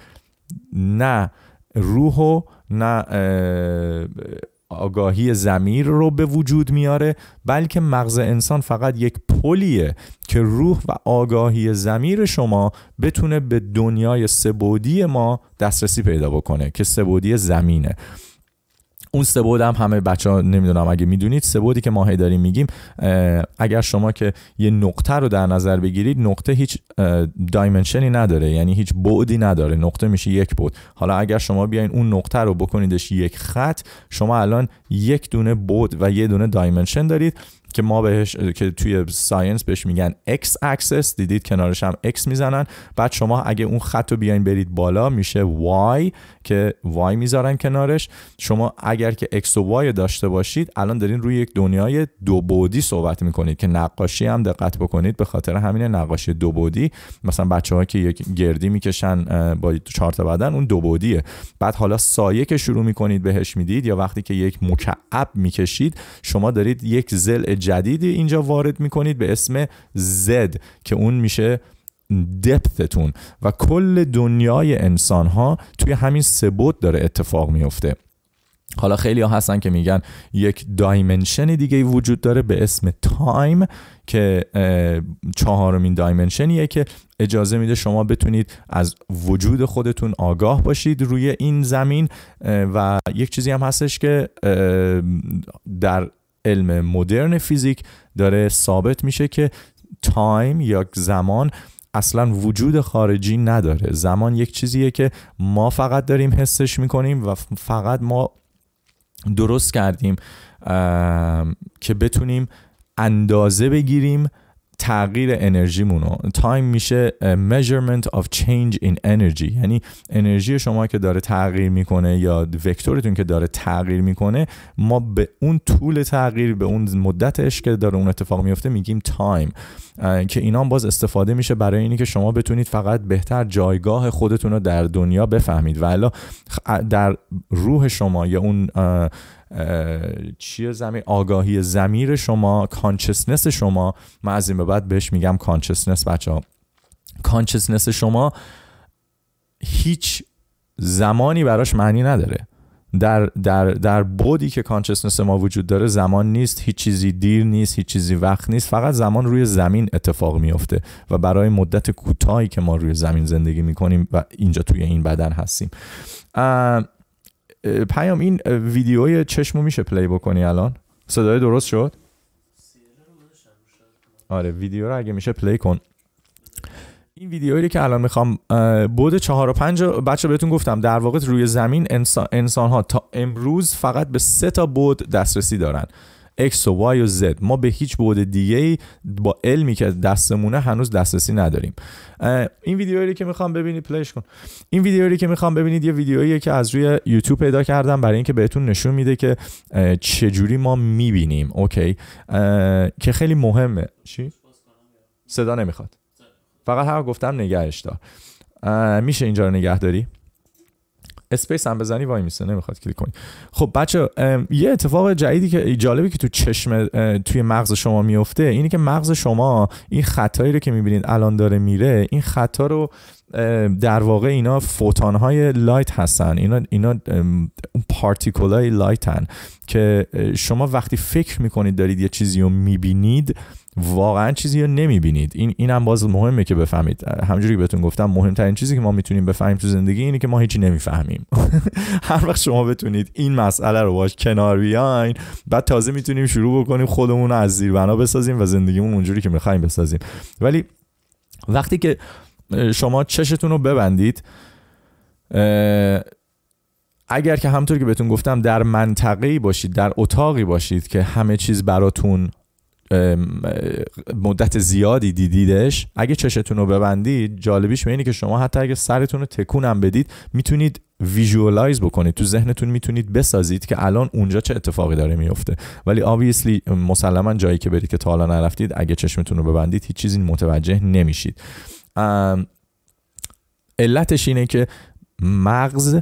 Speaker 1: نه روح و نه آگاهی زمیر رو به وجود میاره بلکه مغز انسان فقط یک پلیه که روح و آگاهی زمیر شما بتونه به دنیای سبودی ما دسترسی پیدا بکنه که سبودی زمینه. اون سبود هم همه بچه ها نمیدونم اگه میدونید سبودی که ما هی داریم میگیم اگر شما که یه نقطه رو در نظر بگیرید نقطه هیچ دایمنشنی نداره یعنی هیچ بعدی نداره نقطه میشه یک بود حالا اگر شما بیاین اون نقطه رو بکنیدش یک خط شما الان یک دونه بود و یه دونه دایمنشن دارید. که ما بهش که توی ساینس بهش میگن x axis دیدید کنارش هم x میزنن بعد شما اگه اون خط رو بیاین برید بالا میشه y که y میذارن کنارش شما اگر که x و y داشته باشید الان دارین روی یک دنیای دو بعدی صحبت میکنید که نقاشی هم دقت بکنید به خاطر همین نقاشی دو بعدی مثلا بچه‌ها که یک گردی میکشن با چهار تا بدن اون دو بعدیه بعد حالا سایه که شروع میکنید بهش میدید یا وقتی که یک مکعب میکشید شما دارید یک ضلع جدیدی اینجا وارد میکنید به اسم Z که اون میشه دپتتون و کل دنیای انسان ها توی همین سبوت داره اتفاق میفته حالا خیلی ها هستن که میگن یک دایمنشن دیگه وجود داره به اسم تایم که چهارمین دایمنشنیه که اجازه میده شما بتونید از وجود خودتون آگاه باشید روی این زمین و یک چیزی هم هستش که در علم مدرن فیزیک داره ثابت میشه که تایم یا زمان اصلا وجود خارجی نداره. زمان یک چیزیه که ما فقط داریم حسش میکنیم و فقط ما درست کردیم که بتونیم اندازه بگیریم تغییر انرژی مونو تایم میشه measurement of change in energy. یعنی انرژی شما که داره تغییر میکنه یا وکتورتون که داره تغییر میکنه ما به اون طول تغییر به اون مدتش که داره اون اتفاق میفته میگیم تایم که اینا باز استفاده میشه برای اینی که شما بتونید فقط بهتر جایگاه خودتون رو در دنیا بفهمید و در روح شما یا اون چیه زمین؟ آگاهی زمیر شما کانشسنس شما. من از این به بعد بهش میگم کانشسنس بچه ها کانشسنس شما هیچ زمانی براش معنی نداره. در در در بودی که کانشسنس ما وجود داره زمان نیست هیچ چیزی دیر نیست هیچ چیزی وقت نیست فقط زمان روی زمین اتفاق میفته و برای مدت کوتاهی که ما روی زمین زندگی میکنیم و اینجا توی این بدن هستیم. پیام این ویدیوی چشمو میشه پلی بکنی الان صدای درست شد آره ویدیو رو اگه میشه پلی کن این ویدیویی که الان میخوام بود 4 و 5 بچه بهتون گفتم در واقع روی زمین انسان, انسان ها تا امروز فقط به سه تا بود دسترسی دارن X و Y و Z. ما به هیچ بود دیگه با علمی که دستمونه هنوز دسترسی نداریم این ویدیویی که میخوام ببینید پلیش کن این ویدیویی که میخوام ببینید یه ویدیویی که از روی یوتیوب پیدا کردم برای اینکه بهتون نشون میده که چجوری ما میبینیم اوکی که خیلی مهمه چی صدا نمیخواد فقط هر گفتم نگهش دار میشه اینجا رو نگه داری اسپیس هم بزنی وای میسه نمیخواد کلیک کنی. خب بچه یه اتفاق جدیدی که جالبی که تو چشم توی مغز شما میفته اینه که مغز شما این خطایی رو که میبینید الان داره میره این خطا رو در واقع اینا فوتون های لایت هستن اینا اینا اون پارتیکول های لایت هن که شما وقتی فکر میکنید دارید یه چیزی رو میبینید واقعا چیزی رو نمیبینید این این هم باز مهمه که بفهمید همونجوری که بهتون گفتم مهمترین چیزی که ما میتونیم بفهمیم تو زندگی اینه که ما هیچی نمیفهمیم هر وقت شما بتونید این مسئله رو باش کنار بیاین بعد تازه میتونیم شروع بکنیم خودمون رو از زیر بنا بسازیم و زندگیمون اونجوری که میخوایم بسازیم ولی وقتی که شما چشتون رو ببندید اگر که همطور که بهتون گفتم در منطقه‌ای باشید در اتاقی باشید که همه چیز براتون مدت زیادی دیدیدش اگه چشتون رو ببندید جالبیش به اینه که شما حتی اگه سرتون رو تکونم بدید میتونید ویژوالایز بکنید تو ذهنتون میتونید بسازید که الان اونجا چه اتفاقی داره میفته ولی obviously مسلما جایی که برید که تا حالا نرفتید اگه چشمتون رو ببندید هیچ چیزی متوجه نمیشید علتش اینه که مغز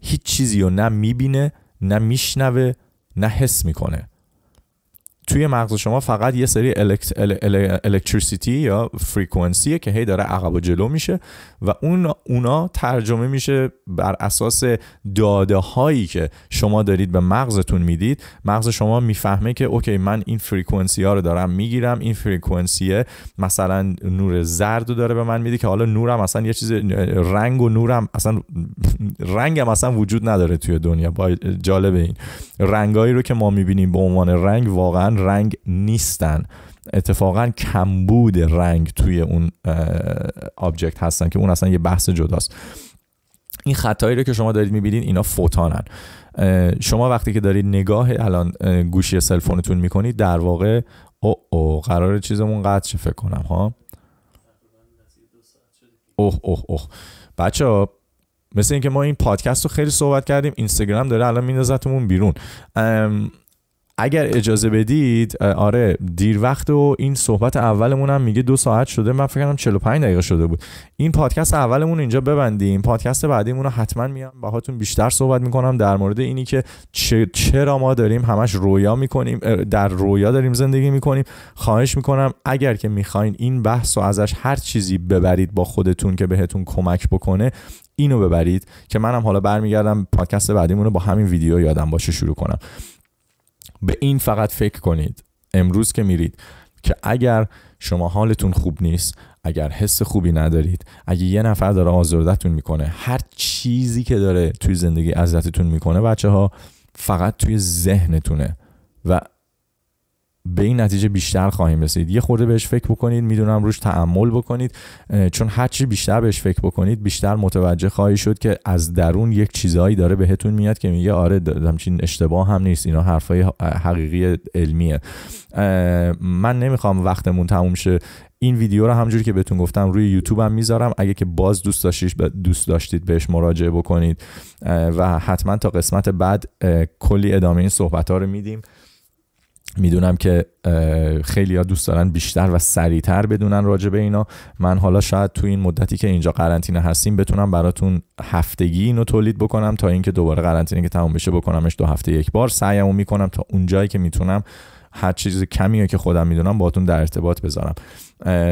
Speaker 1: هیچ چیزی رو نه میبینه نه میشنوه نه حس میکنه توی مغز شما فقط یه سری الکتریسیتی یا فریکونسیه که هی داره عقب و جلو میشه و اون اونا ترجمه میشه بر اساس داده هایی که شما دارید به مغزتون میدید. مغز شما میفهمه که اوکی من این فریکونسی ها رو دارم میگیرم. این فریکونسیه مثلا نور زرد رو داره به من میده که حالا نورم اصلا یه چیز رنگ و نورم اصلا رنگم اصلا وجود نداره توی دنیا. با جالب این. رنگایی رو که ما میبینیم به عنوان رنگ واقعا رنگ نیستن اتفاقا کمبود رنگ توی اون آبجکت هستن که اون اصلا یه بحث جداست این خطایی رو که شما دارید میبینید اینا فوتانن شما وقتی که دارید نگاه الان گوشی سلفونتون میکنید در واقع او او قرار چیزمون قطع شه فکر کنم ها اوه اوه اوه بچه ها مثل اینکه ما این پادکست رو خیلی صحبت کردیم اینستاگرام داره الان میندازتمون بیرون ام اگر اجازه بدید آره دیر وقت و این صحبت اولمون هم میگه دو ساعت شده من فکر کنم 45 دقیقه شده بود. این پادکست اولمون اینجا ببندیم. پادکست بعدیمون رو حتما میام باهاتون بیشتر صحبت میکنم در مورد اینی که چرا ما داریم همش رویا میکنیم در رویا داریم زندگی میکنیم. خواهش میکنم اگر که میخواین این بحث و ازش هر چیزی ببرید با خودتون که بهتون کمک بکنه اینو ببرید که منم حالا برمیگردم پادکست بعدیمون رو با همین ویدیو یادم باشه شروع کنم. به این فقط فکر کنید. امروز که میرید که اگر شما حالتون خوب نیست اگر حس خوبی ندارید اگه یه نفر داره آزردتون میکنه هر چیزی که داره توی زندگی اذیتتون میکنه بچه ها فقط توی ذهنتونه و به این نتیجه بیشتر خواهیم رسید. یه خورده بهش فکر بکنید میدونم روش تعمل بکنید چون هرچی بیشتر بهش فکر بکنید بیشتر متوجه خواهی شد که از درون یک چیزایی داره بهتون میاد که میگه آره همچین اشتباه هم نیست. اینا حرفای حقیقی علمیه. من نمیخوام وقتمون تموم شه. این ویدیو رو همونجوری که بهتون گفتم روی یوتیوب هم میذارم. اگه که باز دوست داشتید دوست داشتید بهش مراجعه بکنید. و حتما تا قسمت بعد کلی ادامه این صحبت ها رو میدیم. میدونم که خیلی ها دوست دارن بیشتر و سریعتر بدونن راجع به اینا من حالا شاید تو این مدتی که اینجا قرنطینه هستیم بتونم براتون هفتگی اینو تولید بکنم تا اینکه دوباره قرنطینه که تموم بشه بکنمش دو هفته یک بار. سعیمو میکنم تا اونجایی که میتونم هر چیز کمی که خودم میدونم باهاتون در ارتباط بذارم.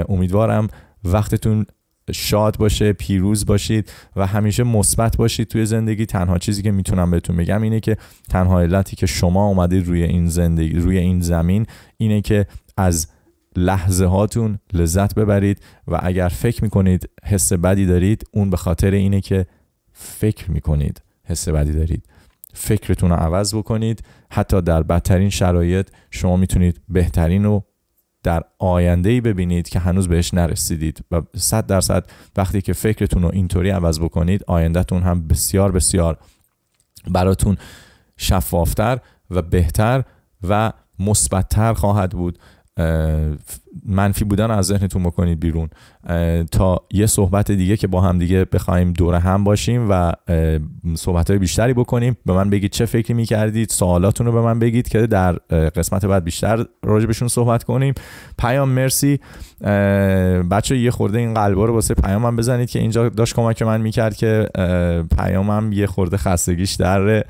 Speaker 1: امیدوارم وقتتون شاد باشه پیروز باشید و همیشه مثبت باشید توی زندگی. تنها چیزی که میتونم بهتون بگم اینه که تنها علتی که شما اومدید روی این زندگی روی این زمین اینه که از لحظه هاتون لذت ببرید و اگر فکر میکنید حس بدی دارید اون به خاطر اینه که فکر میکنید حس بدی دارید. فکرتون رو عوض بکنید. حتی در بدترین شرایط شما میتونید بهترین رو در آینده ای ببینید که هنوز بهش نرسیدید و 100 درصد وقتی که فکرتون رو اینطوری عوض بکنید آیندهتون هم بسیار بسیار براتون شفافتر و بهتر و مثبتتر خواهد بود. منفی بودن از ذهنتون بکنید بیرون. تا یه صحبت دیگه که با هم دیگه بخوایم دور هم باشیم و صحبت های بیشتری بکنیم به من بگید چه فکری میکردید سوالاتون رو به من بگید که در قسمت بعد بیشتر راجبشون صحبت کنیم. پیام مرسی. بچه یه خورده این قلبا رو واسه پیامم بزنید که اینجا داشت کمک من میکرد که پیامم یه خورده خستگیش در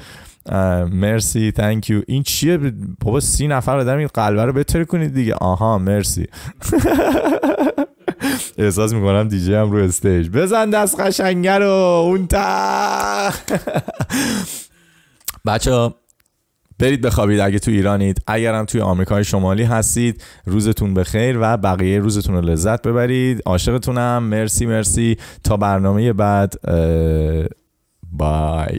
Speaker 1: مرسی تانک یو این چیه بابا سی نفر آدم این قلبه رو بتر کنید دیگه آها مرسی احساس میکنم دیجی هم رو استیج بزن دست قشنگه رو اون تا بچه برید بخوابید اگه تو ایرانید اگرم توی آمریکای شمالی هستید روزتون بخیر و بقیه روزتون رو لذت ببرید عاشقتونم مرسی مرسی تا برنامه بعد بای